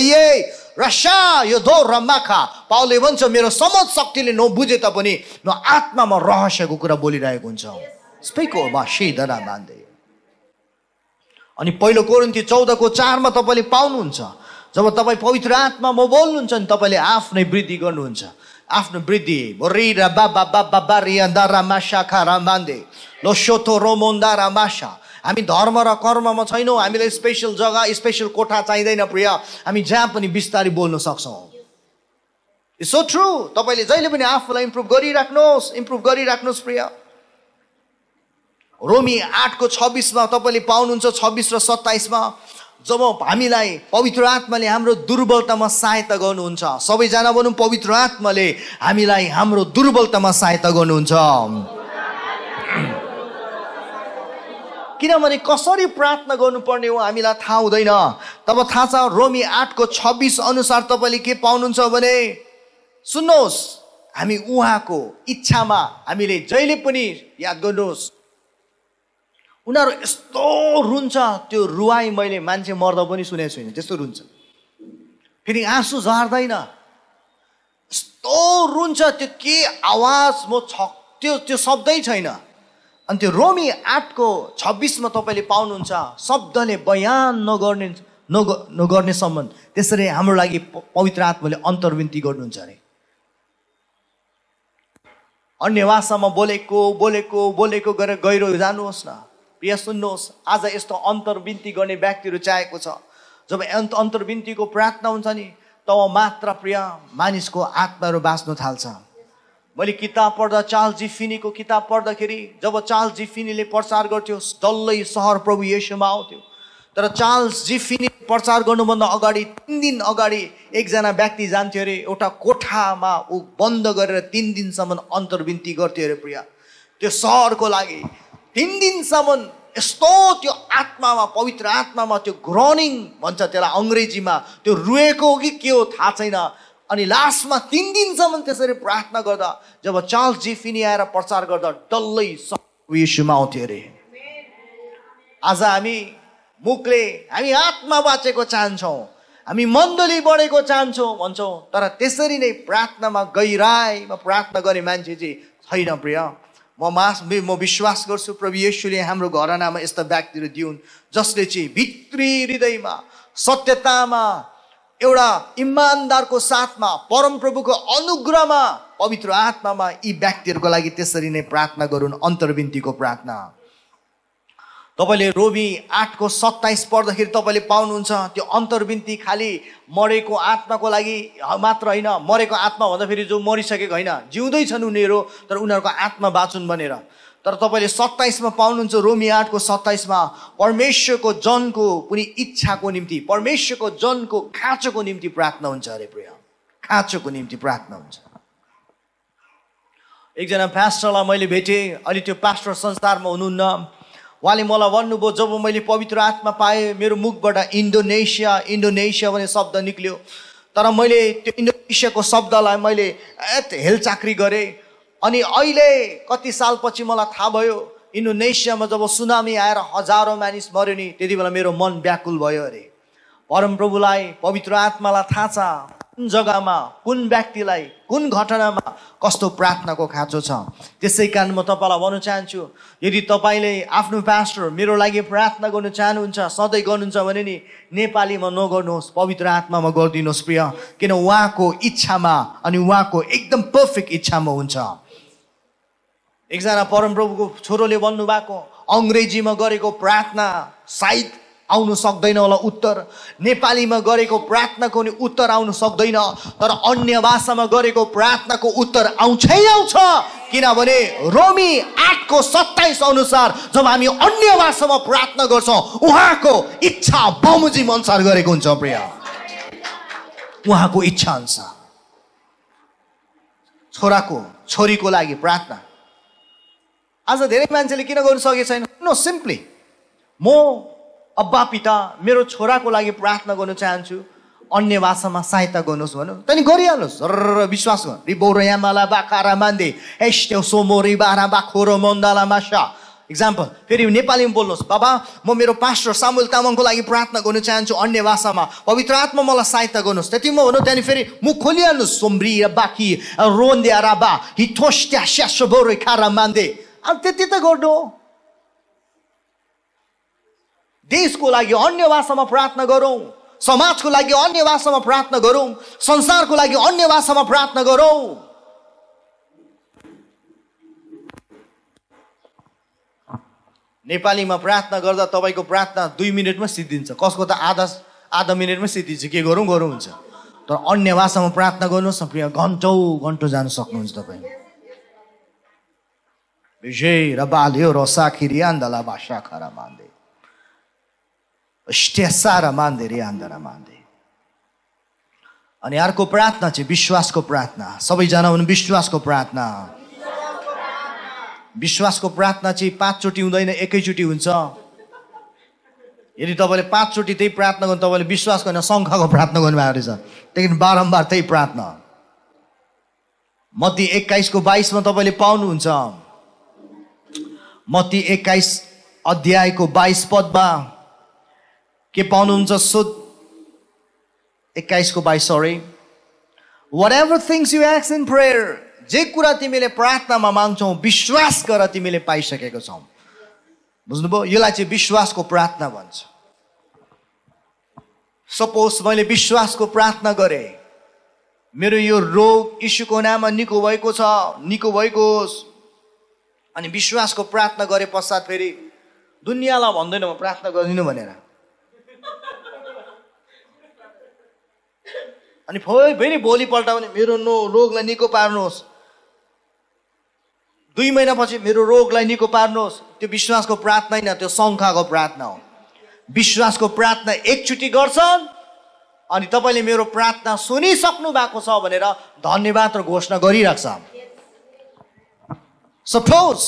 रसा यो दो र माखा। पाउले भन्छ मेरो समझ शक्तिले नबुझे तापनि न आत्मामा रहस्यको कुरा बोलिरहेको हुन्छ। स्पेको मा सिधना मान्दै अनि पहिलो कोरिन्ती चौधको चारमा तपाईँले पाउनुहुन्छ। जब तपाईँ पवित्र आत्मामा बोल्नुहुन्छ नि तपाईँले आफ्नै वृद्धि गर्नुहुन्छ। आफ्नो वृद्धि बोरी र बाबा बाबा बारिया दारा मासा खारा मान्दे। लो सोथो रोमोन्दा र मासा हामी धर्म र कर्ममा छैनौँ हामीलाई स्पेसल जग्गा स्पेसल कोठा चाहिँदैन प्रिय। हामी जहाँ पनि बिस्तारै बोल्न सक्छौँ। सो ट्रु तपाईँले जहिले पनि आफूलाई इम्प्रुभ गरिराख्नुहोस् इम्प्रुभ गरिराख्नुहोस् प्रिय। रोमी आठको छब्बिसमा तपाईँले पाउनुहुन्छ छब्बिस र सत्ताइसमा। जब हामीलाई पवित्र आत्माले हाम्रो दुर्बलतामा सहायता गर्नुहुन्छ सबैजना भनौँ पवित्र आत्माले हामीलाई हाम्रो दुर्बलतामा सहायता गर्नुहुन्छ। किनभने कसरी प्रार्थना गर्नुपर्ने हो हामीलाई थाहा हुँदैन। तब थाहा छ रोमी आठको छब्बिस अनुसार तपाईँले के पाउनुहुन्छ भने सुन्नुहोस् हामी उहाँको इच्छामा हामीले जहिले पनि याद गर्नुहोस् उनीहरू यस्तो रुन्छ त्यो रुवाई मैले मान्छे मर्दा पनि सुनेको छुइनँ त्यस्तो रुन्छ। फेरि आँसु झर्दैन। यस्तो रुन्छ त्यो के आवाज म छ त्यो त्यो शब्दै छैन। अनि त्यो रोमी आठको छब्बिसमा तपाईँले पाउनुहुन्छ शब्दले बयान नगर्ने नग नगर्ने सम्बन्ध। त्यसरी हाम्रो लागि पवित्र आत्माले अन्तर्विन्ती गर्नुहुन्छ अरे। अन्य भाषामा बोलेको बोलेको बोलेको गरेर गहिरो जानुहोस् न। प्रिय सुन्नुहोस् आज यस्तो अन्तर्विन्ती गर्ने व्यक्तिहरू चाहेको छ। जब अन्त अन्तर्विन्तीको प्रार्थना हुन्छ नि तब मात्र प्रिय मानिसको आत्माहरू बाँच्नु थाल्छ। मैले किताब पढ्दा चाल जिफिनीको किताब पढ्दाखेरि जब चाल जिफिनीले प्रचार गर्थ्यो डल्लै सहर प्रभु येसुमा आउँथ्यो। तर चार्ल्स जिफिनी प्रचार गर्नुभन्दा अगाडि तिन दिन अगाडि एकजना व्यक्ति जान्थ्यो अरे एउटा कोठामा ऊ बन्द गरेर तिन दिनसम्म अन्तर्विन्ती गर्थ्यो अरे प्रिया। त्यो सहरको लागि तिन दिनसम्म यस्तो त्यो आत्मामा पवित्र आत्मामा त्यो ग्रनिङ भन्छ त्यसलाई अङ्ग्रेजीमा त्यो रुएको कि के हो थाहा छैन। अनि लास्टमा तिन दिनसम्म त्यसरी प्रार्थना गर्दा जब चार्ल्स जिफिनी आएर प्रचार गर्दा डल्लै यीशुमा आउँथ्यो अरे। आज हामी मुखले हामी आत्मा बाँचेको चाहन्छौँ हामी मण्डली बढेको चाहन्छौँ भन्छौँ तर त्यसरी नै प्रार्थनामा गहिराईमा प्रार्थना गर्ने मान्छे चाहिँ छैन प्रिय। म मास म विश्वास गर्छु प्रभु येसुले हाम्रो घरनामा यस्ता व्यक्तिहरू दिउन् जसले चाहिँ भित्री हृदयमा सत्यतामा एउटा इमान्दारको साथमा परमप्रभुको अनुग्रहमा पवित्र आत्मामा यी व्यक्तिहरूको लागि त्यसरी नै प्रार्थना गरून् अन्तर्विन्तीको प्रार्थना। तपाईँले रोबी आठको सत्ताइस पढ्दाखेरि तपाईँले पाउनुहुन्छ त्यो अन्तर्विन्ती खालि मरेको आत्माको लागि मात्र होइन मरेको आत्मा भन्दाखेरि जो मरिसकेको होइन जिउँदैछन् उनीहरू तर उनीहरूको आत्मा बाँचुन् भनेर। तर तपाईँले सत्ताइसमा पाउनुहुन्छ रोमी आठको सत्ताइसमा परमेश्वरको जनको कुनै इच्छाको निम्ति परमेश्वरको जनको खाँचोको निम्ति प्रार्थना हुन्छ अरे प्रिय। खाँचोको निम्ति प्रार्थना हुन्छ। एकजना पास्टरलाई मैले भेटेँ अहिले त्यो पास्टर संसारमा हुनुहुन्न। उहाँले मलाई भन्नुभयो जब मैले पवित्र आत्मा पाएँ मेरो मुखबाट इन्डोनेसिया इन्डोनेसिया भन्ने शब्द निक्ल्यो। तर मैले त्यो इन्डोनेसियाको शब्दलाई मैले हेलचाक्री गरेँ। अनि अहिले कति सालपछि मलाई थाहा भयो इन्डोनेसियामा जब सुनामी आएर हजारौँ मानिस मऱ्यो नि त्यति बेला मेरो मन व्याकुल भयो अरे। परमप्रभुलाई पवित्र आत्मालाई थाहा छ कुन जग्गामा कुन व्यक्तिलाई कुन घटनामा कस्तो प्रार्थनाको खाँचो छ। त्यसै कारण म तपाईँलाई भन्न चाहन्छु यदि तपाईँले आफ्नो पास्टर मेरो लागि प्रार्थना गर्नु चाहनुहुन्छ सधैँ गर्नुहुन्छ भने नि नेपालीमा नगर्नुहोस् पवित्र आत्मामा गरिदिनुहोस् प्रिय। किन उहाँको इच्छामा अनि उहाँको एकदम पर्फेक्ट इच्छामा हुन्छ। एकजना परमप्रभुको छोरोले भन्नुभएको अङ्ग्रेजीमा गरेको प्रार्थना सायद आउनु सक्दैन होला उत्तर। नेपालीमा गरेको प्रार्थनाको नि उत्तर आउनु सक्दैन तर अन्य भाषामा गरेको प्रार्थनाको उत्तर आउँछै आउँछ। किनभने रोमी आठको सत्ताइस अनुसार जब हामी अन्य भाषामा प्रार्थना गर्छौँ उहाँको इच्छा बमोजिम अनुसार गरेको हुन्छ प्रिय। उहाँको इच्छा अनुसार। छोराको छोरीको लागि प्रार्थना। आज धेरै मान्छेले किन गर्नु सकेको छैन? नो सिम्पली म अब्बा पिता मेरो छोराको लागि प्रार्थना गर्न चाहन्छु। अन्य भाषामा सहायता गर्नुहोस् भनौँ। त्यहाँदेखि गरिहाल्नुहोस्। र विश्वास गर्नु रिबो र यामाला बाखारा मान्दे। एस्ट्यो सोमो रिबारा बाखो र मन्दाला मासा इक्जाम्पल फेरि नेपालीमा बोल्नुहोस्। बाबा म मेरो पास्टर सामुल तामाङको लागि प्रार्थना गर्न चाहन्छु अन्य भाषामा। पवित्र आत्मा मलाई सहायता गर्नुहोस्। त्यति म भनौँ त्यहाँदेखि फेरि मुख खोलिहाल्नुहोस्। सोम्री बाकी रोन्दे राबा हिथोस्ट्या स्यासो बोरो खारा मान्दे। अब त्यति त गर्नु देशको लागि अन्य भाषामा प्रार्थना गरौँ समाजको लागि अन्य भाषामा प्रार्थना गरौँ संसारको लागि अन्य भाषामा प्रार्थना गरौँ। नेपालीमा प्रार्थना गर्दा तपाईँको प्रार्थना दुई मिनटमा सिद्धिन्छ कसको त आधा आधा मिनटमै सिद्धिन्छ के गरौँ गरौँ हुन्छ। तर अन्य भाषामा प्रार्थना गर्नुहोस् न प्रिय घन्टौँ घन्टौँ जान सक्नुहुन्छ तपाईँ विजय र बाल्यो र साखिरी आन्दला भाषा खरा मान्दे स्टेसारा मान्दे रे आन्दरा मान्दे अनि अर्को प्रार्थना चाहिँ विश्वासको प्रार्थना सबैजना हुनु विश्वासको प्रार्थना विश्वासको प्रार्थना चाहिँ पाँचचोटि हुँदैन एकैचोटि हुन्छ यदि तपाईँले पाँचचोटि त्यही प्रार्थना गर्नु तपाईँले विश्वास गर्न शङ्खाको प्रार्थना गर्नुभएको रहेछ त्यहाँदेखि बारम्बार त्यही प्रार्थना मती एक्काइसको बाइसमा तपाईँले पाउनुहुन्छ मती एक्काइस अध्यायको बाइस पदमा के पाउनुहुन्छ सो एक्काइसको बाइस सरी वाट एभर थिङ्स यु एक्स इन प्रेयर जे कुरा तिमीले प्रार्थनामा माग्छौ विश्वास गर तिमीले पाइसकेको छौ। बुझ्नुभयो? यसलाई चाहिँ विश्वासको प्रार्थना भन्छ। सपोज मैले विश्वासको प्रार्थना गरेँ। मेरो यो रोग यीशुको नाममा निको भएको छ निको भएको होस् अनि विश्वासको प्रार्थना गरे पश्चात फेरि दुनियाँलाई भन्दैन म प्रार्थना गरिदिनु भनेर। अनि फेरि भोलिपल्ट पनि मेरो नो रोगलाई निको पार्नुहोस्। दुई महिनापछि मेरो रोगलाई निको पार्नुहोस्। त्यो विश्वासको प्रार्थना होइन त्यो शङ्खाको प्रार्थना हो। विश्वासको प्रार्थना एकचोटि गर्छन् अनि तपाईँले मेरो प्रार्थना सुनिसक्नु भएको छ भनेर धन्यवाद र घोषणा गरिरहेको सपोज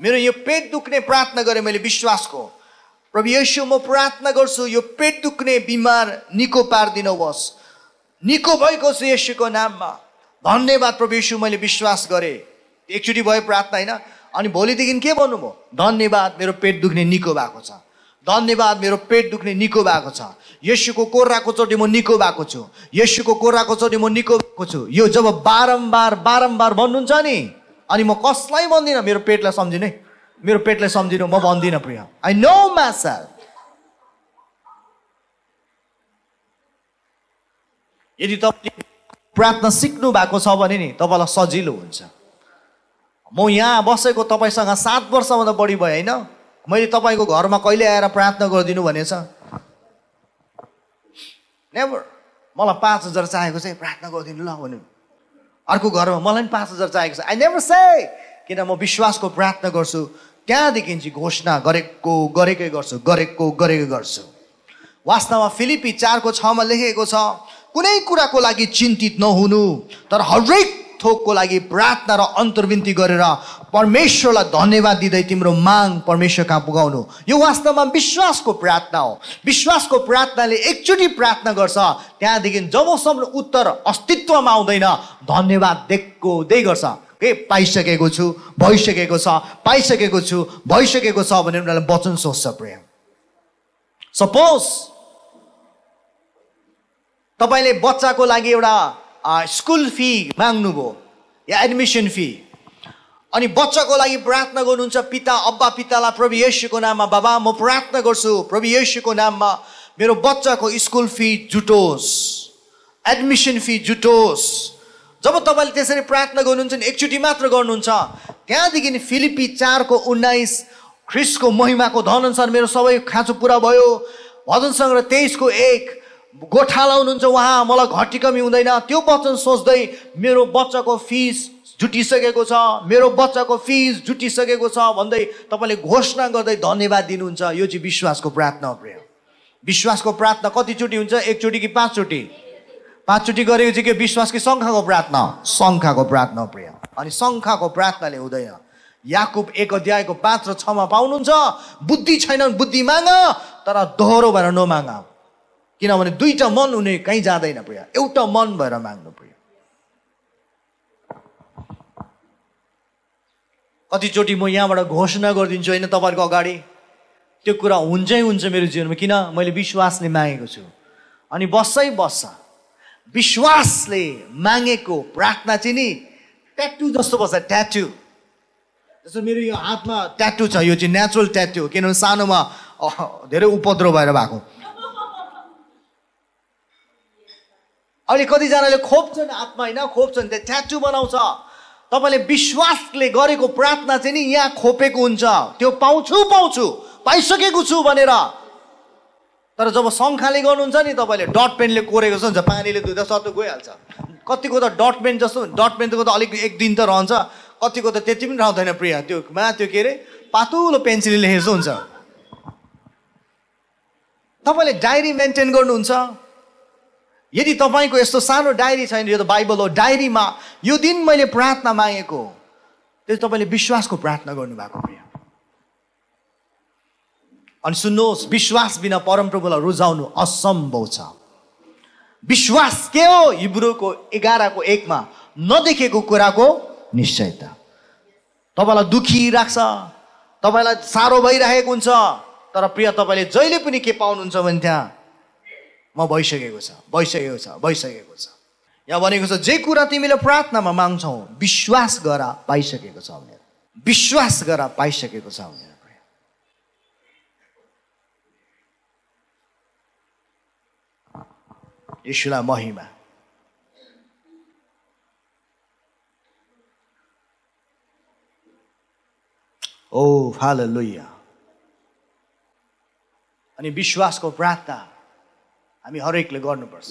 मेरो यो पेट दुख्ने प्रार्थना गरेँ मैले विश्वासको। प्रभु यसो म प्रार्थना गर्छु यो पेट दुख्ने बिमार निको पारिदिनुहोस्। निको भएको छु यसुको नाममा। धन्यवाद प्रभु यशु मैले विश्वास गरेँ। एकचोटि भयो प्रार्थना होइन? अनि भोलिदेखि के भन्नुभयो धन्यवाद मेरो पेट दुख्ने निको भएको छ। धन्यवाद मेरो पेट दुख्ने निको भएको छ। यसुको कोर्राको चोटि म निको भएको छु। यसुको कोर्राको चोटि म निको भएको छु। यो जब बारम्बार बारम्बार भन्नुहुन्छ नि अनि म कसलाई भन्दिनँ? मेरो पेटलाई सम्झिनु है। मेरो पेटलाई सम्झिनु म भन्दिनँ प्रिय। आई नो मासा यदि तपाईँले प्रार्थना सिक्नु भएको छ भने नि तपाईँलाई सजिलो हुन्छ। म यहाँ बसेको तपाईँसँग सात वर्षभन्दा बढी भयो होइन? मैले तपाईँको घरमा कहिले आएर प्रार्थना गरिदिनु भनेछ? नेभर मलाई पाँच हजार चाहेको चाहिँ प्रार्थना गरिदिनु ल भन्यो। अर्को घरमा मलाई पनि पाँच हजार चाहेको छ। आई नेभर से किन म विश्वासको प्रार्थना गर्छु। त्यहाँदेखि चाहिँ घोषणा गरेको गरेकै गर्छु गरेको गरेकै गर्छु। वास्तवमा फिलिपी चारको छमा लेखेको छ कुनै कुराको लागि चिन्तित नहुनु तर हरेक थोकको लागि प्रार्थना र अन्तर्विन्ती गरेर परमेश्वरलाई धन्यवाद दिँदै तिम्रो माग परमेश्वर कहाँ पुगाउनु? यो वास्तवमा विश्वासको प्रार्थना हो। विश्वासको प्रार्थनाले एकचोटि प्रार्थना गर्छ त्यहाँदेखि जबसम्म उत्तर अस्तित्वमा आउँदैन धन्यवाद दिएको दिए गर्छ। ए पाइसकेको छु भइसकेको छ पाइसकेको छु भइसकेको छ भनेर उनीहरूलाई वचन सोच्छ प्रेम। सपोज तपाईँले बच्चाको लागि एउटा स्कुल फी माग्नुभयो या एडमिसन फी अनि बच्चाको लागि प्रार्थना गर्नुहुन्छ पिता अब्बा पितालाई प्रभु येशूको नाममा बाबा म प्रार्थना गर्छु प्रभु येशूको नाममा मेरो बच्चाको स्कुल फी जुटोस्। एडमिसन फी जुटोस्। जब तपाईँले त्यसरी प्रार्थना गर्नुहुन्छ नि एकचोटि मात्र गर्नुहुन्छ त्यहाँदेखि फिलिपी चारको उन्नाइस ख्रिसको महिमाको धनअनुसार मेरो सबै खाँचो पुरा भयो। भजन सङ्ग्रह तेइसको एक गोठा लाउनुहुन्छ उहाँ मलाई घटी कमी हुँदैन। त्यो वचन सोच्दै मेरो बच्चाको फिस जुटिसकेको छ मेरो बच्चाको फिस जुटिसकेको छ भन्दै तपाईँले घोषणा गर्दै धन्यवाद दिनुहुन्छ। यो चाहिँ विश्वासको प्रार्थना प्रिय। विश्वासको प्रार्थना कतिचोटि हुन्छ? एकचोटि कि पाँचचोटि? पाँचचोटि गरेको चाहिँ के विश्वास कि शङ्खाको प्रार्थना? शङ्खाको प्रार्थना प्रिय। अनि शङ्खाको प्रार्थनाले हुँदैन। याकुब एक अध्यायको पाँच र छमा पाउनुहुन्छ बुद्धि छैन बुद्धि माग तर दोहोरो भएर नमाग किनभने दुईटा मन हुने कहीँ जाँदैन प्रिय एउटा मन भएर माग्नु प्रिय कतिचोटि म यहाँबाट घोषणा गरिदिन्छु होइन तपाईँहरूको अगाडि? त्यो कुरा हुन्छै हुन्छ मेरो जीवनमा। किन? मैले विश्वासले मागेको छु। अनि बस्छै बस्छ। विश्वासले मागेको प्रार्थना चाहिँ नि ट्याटु जस्तो बस्छ ट्याटु जस्तो मेरो यो हातमा ट्याटु छ यो चाहिँ नेचुरल ट्याटु हो। किनभने सानोमा धेरै उपद्रो भएर भएको। अहिले कतिजनाले खोप्छन् हातमा होइन खोप्छन् त्यो ट्याटु बनाउँछ। तपाईँले विश्वासले गरेको प्रार्थना चाहिँ नि यहाँ खोपेको हुन्छ। त्यो पाउँछु पाउँछु पाइसकेको छु भनेर। तर जब शङ्खाले गर्नुहुन्छ नि तपाईँले डट पेनले कोरेको जस्तो हुन्छ पानीले धुँदा सत्तो गइहाल्छ। कतिको त डट पेन जस्तो डट पेनको त अलिक एक दिन त रहन्छ। कतिको त त्यति पनि रहँदैन प्रिय। त्यो मा त्यो के अरे पातुलो पेन्सिलले लेखेको हुन्छ। तपाईँले डायरी मेन्टेन गर्नुहुन्छ। यदि तपाईँको यस्तो सानो डायरी छैन यो त बाइबल हो डायरीमा यो दिन मैले प्रार्थना मागेको त्यो तपाईँले विश्वासको प्रार्थना गर्नुभएको प्रिय। अनि सुन्नुहोस् विश्वास बिना परमप्रभुलाई रुझाउनु असम्भव छ। विश्वास के हो हिब्रूको एघारको एकमा? नदेखेको कुराको निश्चयता। तपाईँलाई दुखी राख्छ तपाईँलाई साह्रो भइरहेको हुन्छ तर प्रिय तपाईँले जहिले पनि के पाउनुहुन्छ भने त्यहाँ म भइसकेको छ भइसकेको छ भइसकेको छ। यहाँ भनेको छ जे कुरा तिमीले प्रार्थनामा माग्छौ विश्वास गर पाइसकेको छ भनेर। विश्वास गर पाइसकेको छ भनेर यीशुलाई महिमा। ओ हालेलुया। अनि विश्वासको प्रार्थना। हामी हरेकले गर्नुपर्छ।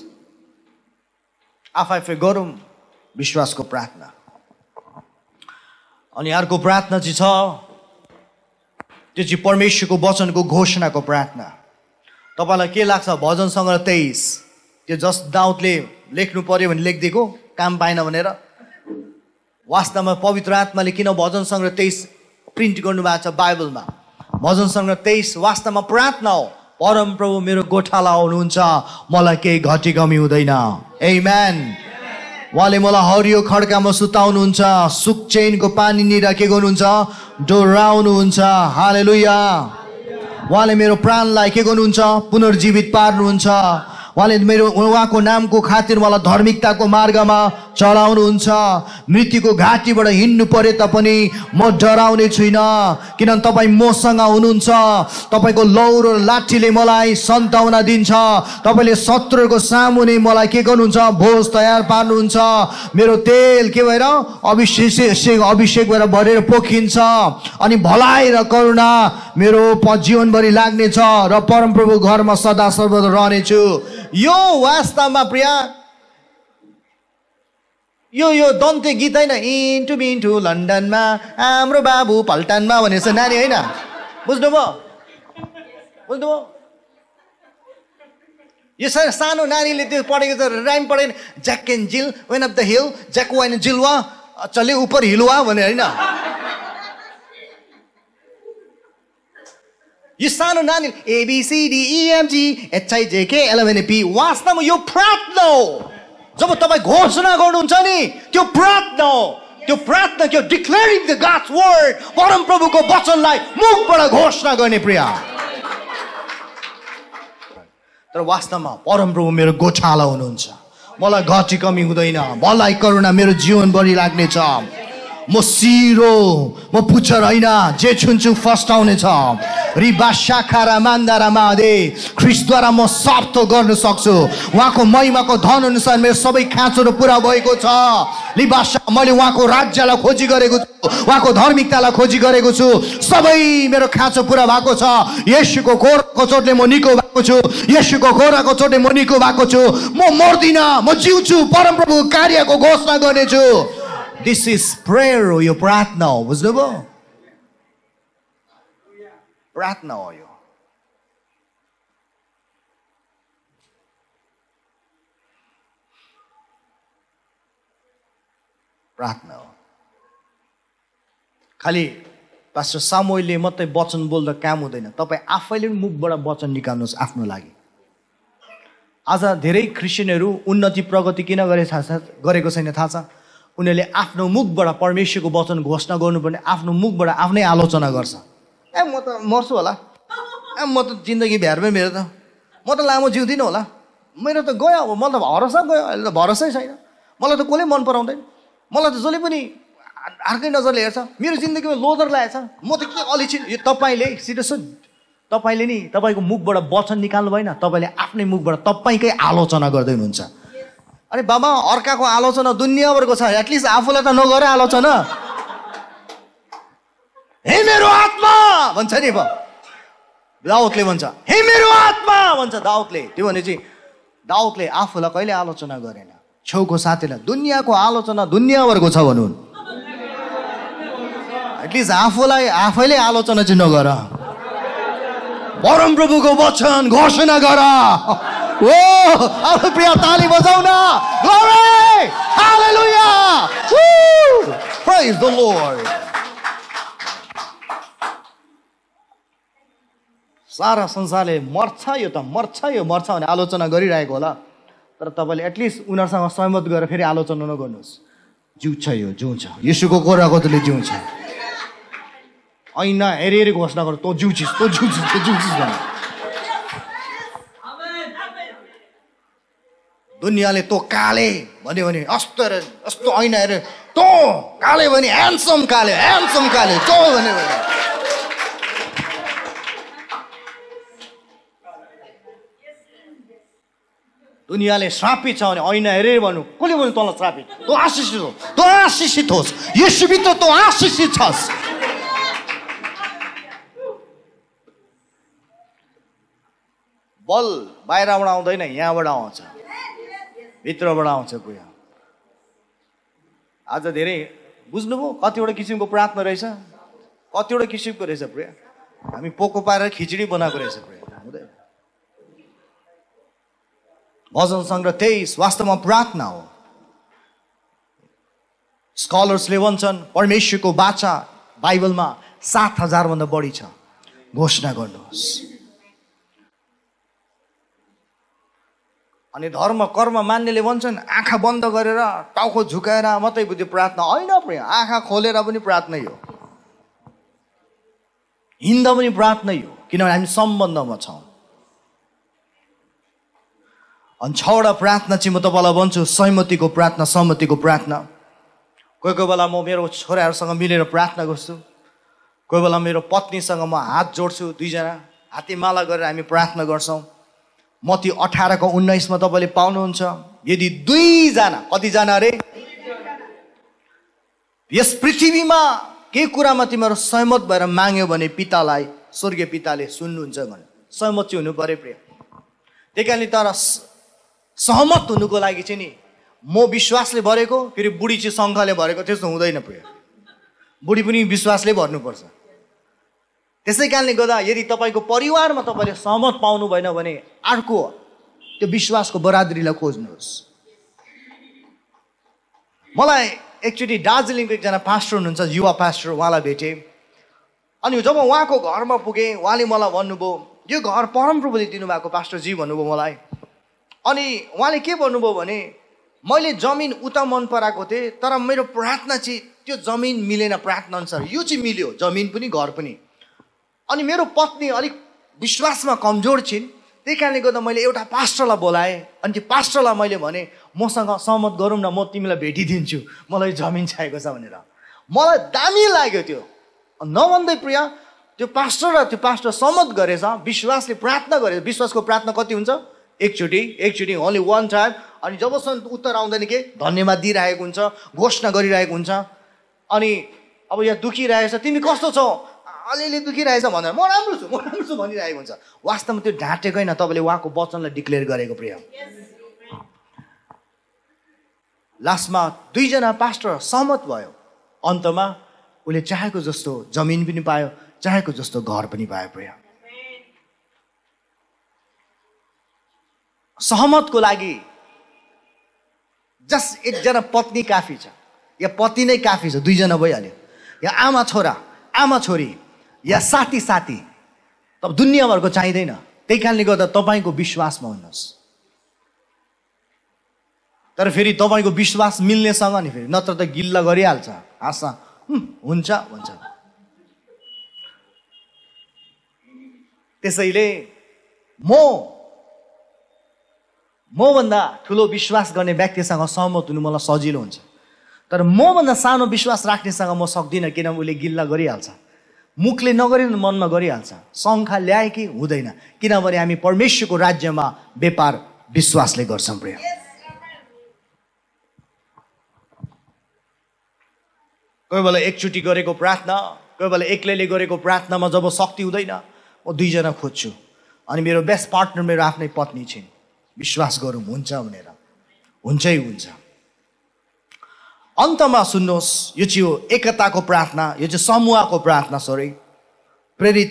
आफै आफै गरौँ विश्वासको प्रार्थना। अनि अर्को प्रार्थना चाहिँ छ त्यो चाहिँ परमेश्वरको वचनको घोषणाको प्रार्थना। तपाईँलाई के लाग्छ? भजन सङ्ग्रह तेइस। त्यो जस दाउदले लेख्नु पर्यो भने लेखिदिएको काम पाएन भनेर। वास्तवमा पवित्र आत्माले किन भजन सङ्ग्रह तेइस प्रिन्ट गर्नुभएको छ बाइबलमा? भजन सङ्ग्रह तेइस वास्तवमा प्रार्थना हो। परम प्रभु मेरो गोठाला आउनुहुन्छ मलाई केही घटी कमी हुँदैन। ए म्यान उहाँले मलाई हरियो खड्कामा सुताउनुहुन्छ। सुक चेनको पानी निर के गर्नुहुन्छ डोराउनुहुन्छ। हालेलुया उहाँले मेरो प्राणलाई के गर्नुहुन्छ? पुनर्जीवित पार्नुहुन्छ। उहाँले मेरो उहाँको नामको खातिर मलाई धार्मिकताको मार्गमा चलाउनुहुन्छ। मृत्युको घाँटीबाट हिँड्नु परे तापनि म डराउने छुइनँ। किनभने तपाईँ मसँग हुनुहुन्छ। तपाईँको लौरो लाठीले मलाई सन्ताउना दिन्छ। तपाईँले शत्रुको सामुने मलाई के गर्नुहुन्छ? भोज तयार पार्नुहुन्छ। मेरो तेल के भएर? अभिषेक अभिषेक भएर भरेर पोखिन्छ। अनि भलाइ र करुणा मेरो जीवनभरि लाग्नेछ र परमप्रभु घरमा सदा सर्वदा रहनेछु। यो वास्तवमा प्रिया यो यो दन्ते गीत होइन। इन्टु मिन्टु लन्डनमा हाम्रो बाबु पल्टनमा भनेको छ नानी होइन। बुझ्नुभयो? बुझ्नुभयो? यो सानो नानीले त्यो पढेको छ राइम पढेन Jack and Jill went up the hill Jack wine जिलवा चले उपर हिलवा भने होइन। यो सानो नानी एबिसिडिइएमजी एचआइजेके एलएमएनपी वास्तवमा यो प्रार्थना हो जब तपाईँ घोषणा गर्नुहुन्छ नि त्यो प्रार्थना हो त्यो प्रार्थना के डिक्लेरिङ द गाड्स वर्ड परम प्रभुको वचनलाई मुखबाट घोषणा गर्ने प्रिया तर वास्तवमा परमप्रभु मेरो गोठाला हुनुहुन्छ मलाई घटी कमी हुँदैन मलाई करुणा मेरो जीवनभरि लाग्नेछ म सिरो म पुच्छर होइन जे छुन्छु फर्स्ट आउनेछ। रिबा शाखा मान्दारा मादे ख्रिसद्वारा म सप्त गर्न सक्छु। उहाँको महिमाको धन अनुसार मेरो सबै खाँचोहरू पुरा भएको छ। लिबासा मैले उहाँको राज्यलाई खोजी गरेको छु उहाँको धार्मिकतालाई खोजी गरेको छु। सबै मेरो खाँचो पुरा भएको छ। यसुको घोरको चोटले म निको भएको छु। यसुको घोराको चोटले म निको भएको छु। म मर्दिनँ म जिउँछु परमप्रभु कार्यको घोषणा गर्नेछु। दिस इज प्रेयर हो यो प्रार्थना हो बुझ्नुभयो प्रार्थना हो यो प्रार्थना हो खालि पास्टर सामोइले मात्रै वचन बोल्दा काम हुँदैन तपाईँ आफैले पनि मुखबाट वचन निकाल्नुहोस् आफ्नो लागि आज धेरै क्रिस्चियनहरू उन्नति प्रगति किन गरे थाहा छ गरेको छैन थाहा छ उनीहरूले आफ्नो मुखबाट परमेश्वरको वचन घोषणा गर्नुपर्ने आफ्नो मुखबाट आफ्नै आलोचना गर्छ। ए म त मर्छु होला। ए म त जिन्दगी भ्यारमै मेरो त। म त लामो जिउँदिनँ होला। मेरो त गयो अब मलाई त भरोसा गयो। अहिले त भरोसै छैन। मलाई त कसले मन पराउँदैन? मलाई त जसले पनि अर्कै नजरले हेर्छ। मेरो जिन्दगीमा लोदर लागेको छ म त के अलि यो तपाईँले सिधो तपाईँले नि तपाईँको मुखबाट वचन निकाल्नु भएन। तपाईँले आफ्नै मुखबाट तपाईँकै आलोचना गर्दै हुनुहुन्छ। अरे बाबा अर्काको आलोचना दुनियाँभरको छ। एटलिस्ट आफूलाई त नगर आलोचना। हे मेरो आत्मा! भन्छ नि दाउदले भन्छ हे मेरो आत्मा! भन्छ दाउदले। त्यो भने चाहिँ दाउदले आफूलाई कहिले आलोचना गरेन? छेउको साथीलाई। दुनियाँको आलोचना दुनियाँभरको छ भनौँ। एटलिस्ट आफूलाई आफैले आलोचना चाहिँ नगर। परमप्रभुको वचन घोषणा गर। ओ प्रिय ताली बजाउन! Woo! Praise the Lord. सारा संसारले मर्छ यो त मर्छ यो मर्छ भने आलोचना गरिरहेको होला। तर तपाईँले एटलिस्ट उनीहरूसँग सहमत गरेर फेरि आलोचना नगर्नुहोस्। जिउँछ यो जिउँछ यसुको तले जिउँछ ऐना हेरी हेरी घोषणा गर। तँ जिउँछिस् तँ जिउँछिस् तँ जिउँछिस् भने दुनियाँले तँ काले भन्यो भने अस्तो हेर यस्तो ऐना हेरे। तँ काले भने ह्यान्डसम काले ह्यान्डसम काले तँ भन्यो भने। दुनियाँले श्रापित छ भने ऐना हेरेर भन्नु। कसले भन्नु तँलाई श्रापित? तँ आशिषित हो। तँ आशिषित होस्। यसुभित्र तँ आशिषित छस्। बल बाहिरबाट आउँदैन यहाँबाट आउँछ। भित्रबाट आउँछ पुरा आज धेरै बुझ्नुभयो कतिवटा किसिमको प्रार्थना रहेछ? कतिवटा किसिमको रहेछ प्रिया? हामी पोको पारेर खिचडी बनाएको रहेछ प्रिया। हुँदैन। भजन सङ्ग्रह तेइस वास्तवमा प्रार्थना हो। स्कलर्सले भन्छन् परमेश्वरको बाचा बाइबलमा सात हजारभन्दा बढी छ। घोषणा गर्नुहोस्। अनि धर्म कर्म मान्नेले भन्छन् आँखा बन्द गरेर टाउको झुकाएर मात्रै बुझ्यो प्रार्थना होइन आँखा खोलेर पनि प्रार्थनै हो हिँड्दा पनि प्रार्थनै हो किनभने हामी सम्बन्धमा छौँ। अनि छवटा प्रार्थना चाहिँ म तपाईँलाई भन्छु सहमतिको प्रार्थना सहमतिको प्रार्थना। कोही कोही बेला म मेरो छोराहरूसँग मिलेर प्रार्थना गर्छु। कोही बेला मेरो पत्नीसँग म हात जोड्छु दुईजना हात्तीमाला गरेर हामी प्रार्थना गर्छौँ। मती अठारको उन्नाइसमा तपाईँले पाउनुहुन्छ। यदि दुईजना कतिजना अरे यस पृथ्वीमा केही कुरामा तिमीहरू सहमत भएर माग्यो भने पितालाई स्वर्गीय पिताले सुन्नुहुन्छ भने? सहमत चाहिँ हुनु पऱ्यो प्रिय। त्यही कारणले तर सहमत हुनुको लागि चाहिँ नि म विश्वासले भरेको फेरि बुढी चाहिँ शङ्खले भरेको त्यस्तो हुँदैन प्रिय। बुढी पनि विश्वासले भर्नुपर्छ। त्यसै कारणले गर्दा यदि तपाईँको परिवारमा तपाईँले सहमत पाउनु भएन भने अर्को त्यो विश्वासको बरादरीलाई खोज्नुहोस्। मलाई एकचोटि दार्जिलिङको एकजना पास्टर हुनुहुन्छ युवा पास्टर उहाँलाई भेटेँ। अनि जब उहाँको घरमा पुगेँ उहाँले मलाई भन्नुभयो यो घर परमप्रभुले दिनुभएको पास्टरजी भन्नुभयो मलाई। अनि उहाँले के भन्नुभयो भने मैले जमिन उता मन पराएको थिएँ तर मेरो प्रार्थना चाहिँ त्यो जमिन मिलेन प्रार्थना अनुसार यो चाहिँ मिल्यो जमिन पनि घर पनि। अनि मेरो पत्नी अलिक विश्वासमा कमजोर छिन्। त्यही कारणले गर्दा मैले एउटा पास्टरलाई बोलाएँ। अनि त्यो पास्टरलाई मैले भने मसँग सहमत गरौँ न म तिमीलाई भेटिदिन्छु। मलाई जमिन चाहिएको छ भनेर। मलाई दामी लाग्यो त्यो। नभन्दै प्रिया त्यो पास्टर र त्यो पास्टर सहमत गरेछ विश्वासले प्रार्थना गरेछ। विश्वासको प्रार्थना कति हुन्छ? एकचोटि एकचोटि ओन्ली वान टाइम अनि जबसम्म उत्तर आउँदैन के? धन्यवाद दिइरहेको हुन्छ घोषणा गरिरहेको हुन्छ। अनि अब यहाँ दुखिरहेछ तिमी कस्तो छौ? अलिअलि दुखिरहेछ भनेर म राम्रो छु म राम्रो छु भनिरहेको हुन्छ। वास्तवमा त्यो ढाँटेको होइन तपाईँले उहाँको वचनलाई डिक्लेयर गरेको प्रिय। लास्टमा दुईजना पास्टर सहमत भयो। अन्तमा उसले चाहेको जस्तो जमिन पनि पायो चाहेको जस्तो घर पनि पायो प्रिय। सहमतको लागि जस्ट एकजना पत्नी काफी छ। या पति नै काफी छ दुईजना भइहाल्यो। या आमा छोरा आमा छोरी या साथी साथी त दुनियाँभरको चाहिँदैन। त्यही कारणले गर्दा तपाईँको विश्वासमा हुनुहोस्। तर फेरि तपाईँको विश्वास मिल्नेसँग नि फेरि नत्र त गिल्ला गरिहाल्छ। हाँस हुन्छ भन्छ त्यसैले म मभन्दा ठुलो विश्वास गर्ने व्यक्तिसँग सहमत हुनु मलाई सजिलो हुन्छ। तर मभन्दा सानो विश्वास राख्नेसँग म सक्दिनँ किनभने उसले गिल्ला गरिहाल्छ। मुखले नगरी मनमा गरिहाल्छ। शङ्खा ल्याए कि हुँदैन। किनभने हामी परमेश्वरको राज्यमा व्यापार विश्वासले गर्छौँ प्रिय। कोही बेला एकचोटि गरेको प्रार्थना कोही बेला एक्लैले गरेको प्रार्थनामा जब शक्ति हुँदैन म दुईजना खोज्छु। अनि मेरो बेस्ट पार्टनर मेरो आफ्नै पत्नी छिन्। विश्वास गरौँ हुन्छ भनेर। हुन्छै हुन्छ। अन्तमा सुन्नुहोस् यो चाहिँ एकताको प्रार्थना यो चाहिँ समूहको प्रार्थना सरी प्रेरित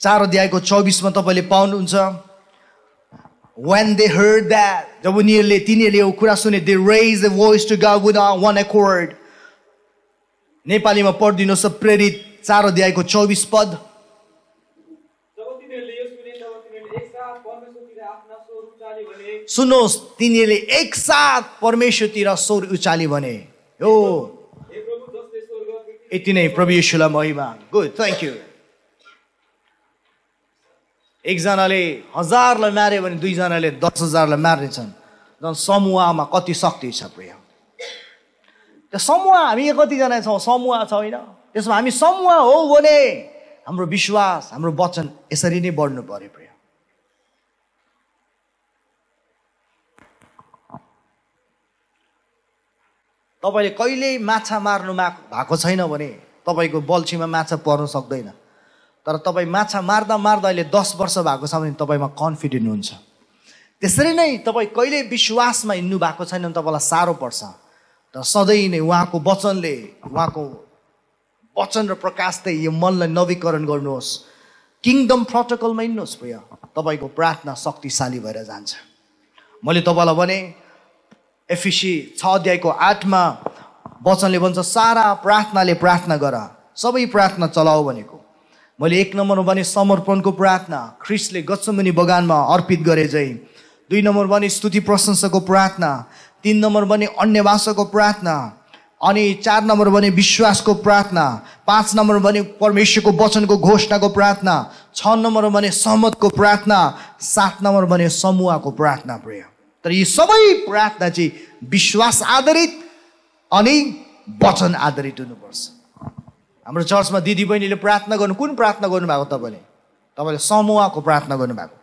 चार अध्यायको चौबिसमा तपाईँले पाउनुहुन्छ वेन दे हर्ड द्याट जब उनीहरूले तिनीहरूले यो कुरा सुने they raise the to God with one accord नेपालीमा पढिदिनुहोस् प्रेरित चार अध्यायको चौबिस पद। सुन्नुहोस् तिनीहरूले एकसाथ परमेश्वरतिर स्वर उचाली भने। हो। यति नै प्रभु यीशुलाई महिमा। गुड थ्याङ्क यू एकजनाले हजारलाई मार्यो भने दुईजनाले दस हजारलाई मार्नेछन्। झन् समूहमा कति शक्ति छ प्रिय। त्यो समूह हामी कतिजना छौँ? समूह छ होइन। त्यसमा हामी समूह हो भने हाम्रो विश्वास हाम्रो वचन यसरी नै बढ्नु पर्यो प्रिय। तपाईँले कहिल्यै माछा मार्नु मा भएको छैन भने तपाईँको बल्छीमा माछा पर्न सक्दैन। तर तपाईँ माछा मार्दा मार्दा अहिले दस वर्ष भएको छ भने तपाईँमा कन्फिडेन्ट हुन्छ। त्यसरी नै तपाईँ कहिल्यै विश्वासमा हिँड्नु भएको छैन भने तपाईँलाई साह्रो पर्छ। तर सधैँ नै उहाँको वचनले उहाँको वचन र प्रकाश चाहिँ यो मनलाई नवीकरण गर्नुहोस्। किङडम प्रोटोकलमा हिँड्नुहोस् प्रिय तपाईँको प्रार्थना शक्तिशाली भएर जान्छ। मैले तपाईँलाई भने एफिसी छ अध्यायको आठमा वचनले भन्छ सारा प्रार्थनाले प्रार्थना गर सबै प्रार्थना चलाऊ भनेको। मैले एक नम्बरमा भने समर्पणको प्रार्थना ख्रिस्टले गच्छमुनि बगानमा अर्पित गरे चाहिँ दुई नम्बर भने स्तुति प्रशंसाको प्रार्थना। तिन नम्बर भने अन्य भाषाको प्रार्थना। अनि चार नम्बर भने विश्वासको प्रार्थना। पाँच नम्बर भने परमेश्वरको वचनको घोषणाको प्रार्थना। छ नम्बर भने सहमतको प्रार्थना। सात नम्बर भने समूहको प्रार्थना प्रिय। तर यी सबै प्रार्थना चाहिँ विश्वास आधारित अनि वचन आधारित हुनुपर्छ। हाम्रो चर्चमा दिदी बहिनीले प्रार्थना गर्नु कुन प्रार्थना गर्नुभएको तपाईँले? तपाईँले समूहको प्रार्थना गर्नुभएको।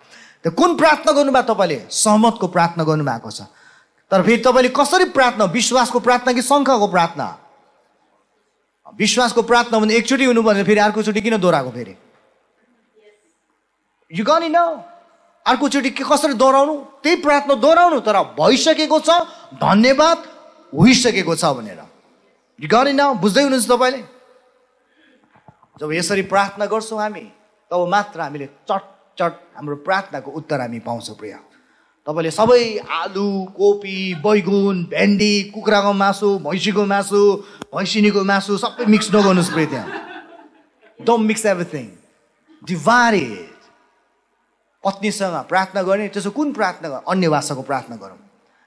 त्यो कुन प्रार्थना गर्नुभएको तपाईँले? सहमतको प्रार्थना गर्नुभएको छ। तर फेरि तपाईँले कसरी प्रार्थना? विश्वासको प्रार्थना कि शङ्खको प्रार्थना? विश्वासको प्रार्थना भने एकचोटि हुनु भने फेरि अर्कोचोटि किन दोहोऱ्याएको फेरि? यु गन न अर्कोचोटि के कसरी दोहोऱ्याउनु? त्यही प्रार्थना दोहोऱ्याउनु तर भइसकेको छ धन्यवाद होइसकेको छ भनेर। गर्ने बुझ्दै हुनुहुन्छ तपाईँले? जब यसरी प्रार्थना गर्छौँ हामी तब मात्र हामीले चट चट हाम्रो प्रार्थनाको उत्तर हामी पाउँछौँ प्रिय। तपाईँले सबै आलु कोपी बैगुन भेन्डी कुखुराको मासु भैँसीको मासु भैँसिनीको मासु सबै मिक्स नगर्नुहोस् प्रिय। त्यहाँ डोन्ट मिक्स एभ्रिथिङ डिभाइड पत्नीसँग प्रार्थना गर्ने त्यसो कुन प्रार्थना अन्य भाषाको प्रार्थना गरौँ?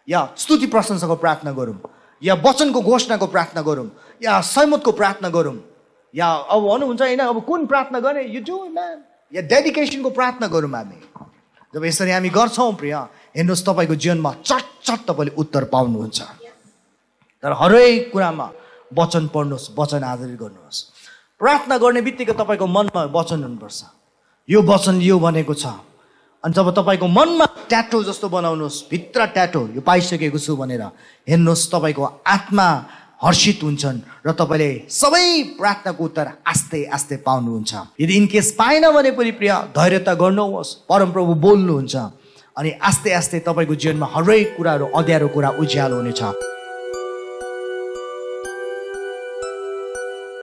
या स्तुति प्रशंसाको प्रार्थना गरौँ? या वचनको घोषणाको प्रार्थना गरौँ? या सहमतको प्रार्थना गरौँ? या अब भन्नुहुन्छ होइन अब कुन प्रार्थना गर्ने? यो डु म्यान या डेडिकेसनको प्रार्थना गरौँ हामी। जब यसरी हामी गर्छौँ प्रिय हेर्नुहोस् तपाईँको जीवनमा चटचट तपाईँले उत्तर पाउनुहुन्छ। तर हरेक कुरामा वचन पढ्नुहोस् वचन आधारित गर्नुहोस्। प्रार्थना गर्ने बित्तिकै तपाईँको मनमा वचन हुनुपर्छ। यो वचन यो भनेको छ अनि जब तपाईँको मनमा ट्याटो जस्तो बनाउनुहोस् भित्र ट्याटो यो पाइसकेको छु भनेर हेर्नुहोस् तपाईँको आत्मा हर्षित हुन्छन् र तपाईँले सबै प्रार्थनाको उत्तर आस्ते आस्ते पाउनुहुन्छ। यदि इनकेस पाएन भने पनि प्रिय धैर्यता गर्नुहोस् परमप्रभु बोल्नुहुन्छ अनि आस्ते आस्ते तपाईँको जीवनमा हरेक कुराहरू अँध्यारो कुरा उज्यालो हुनेछ।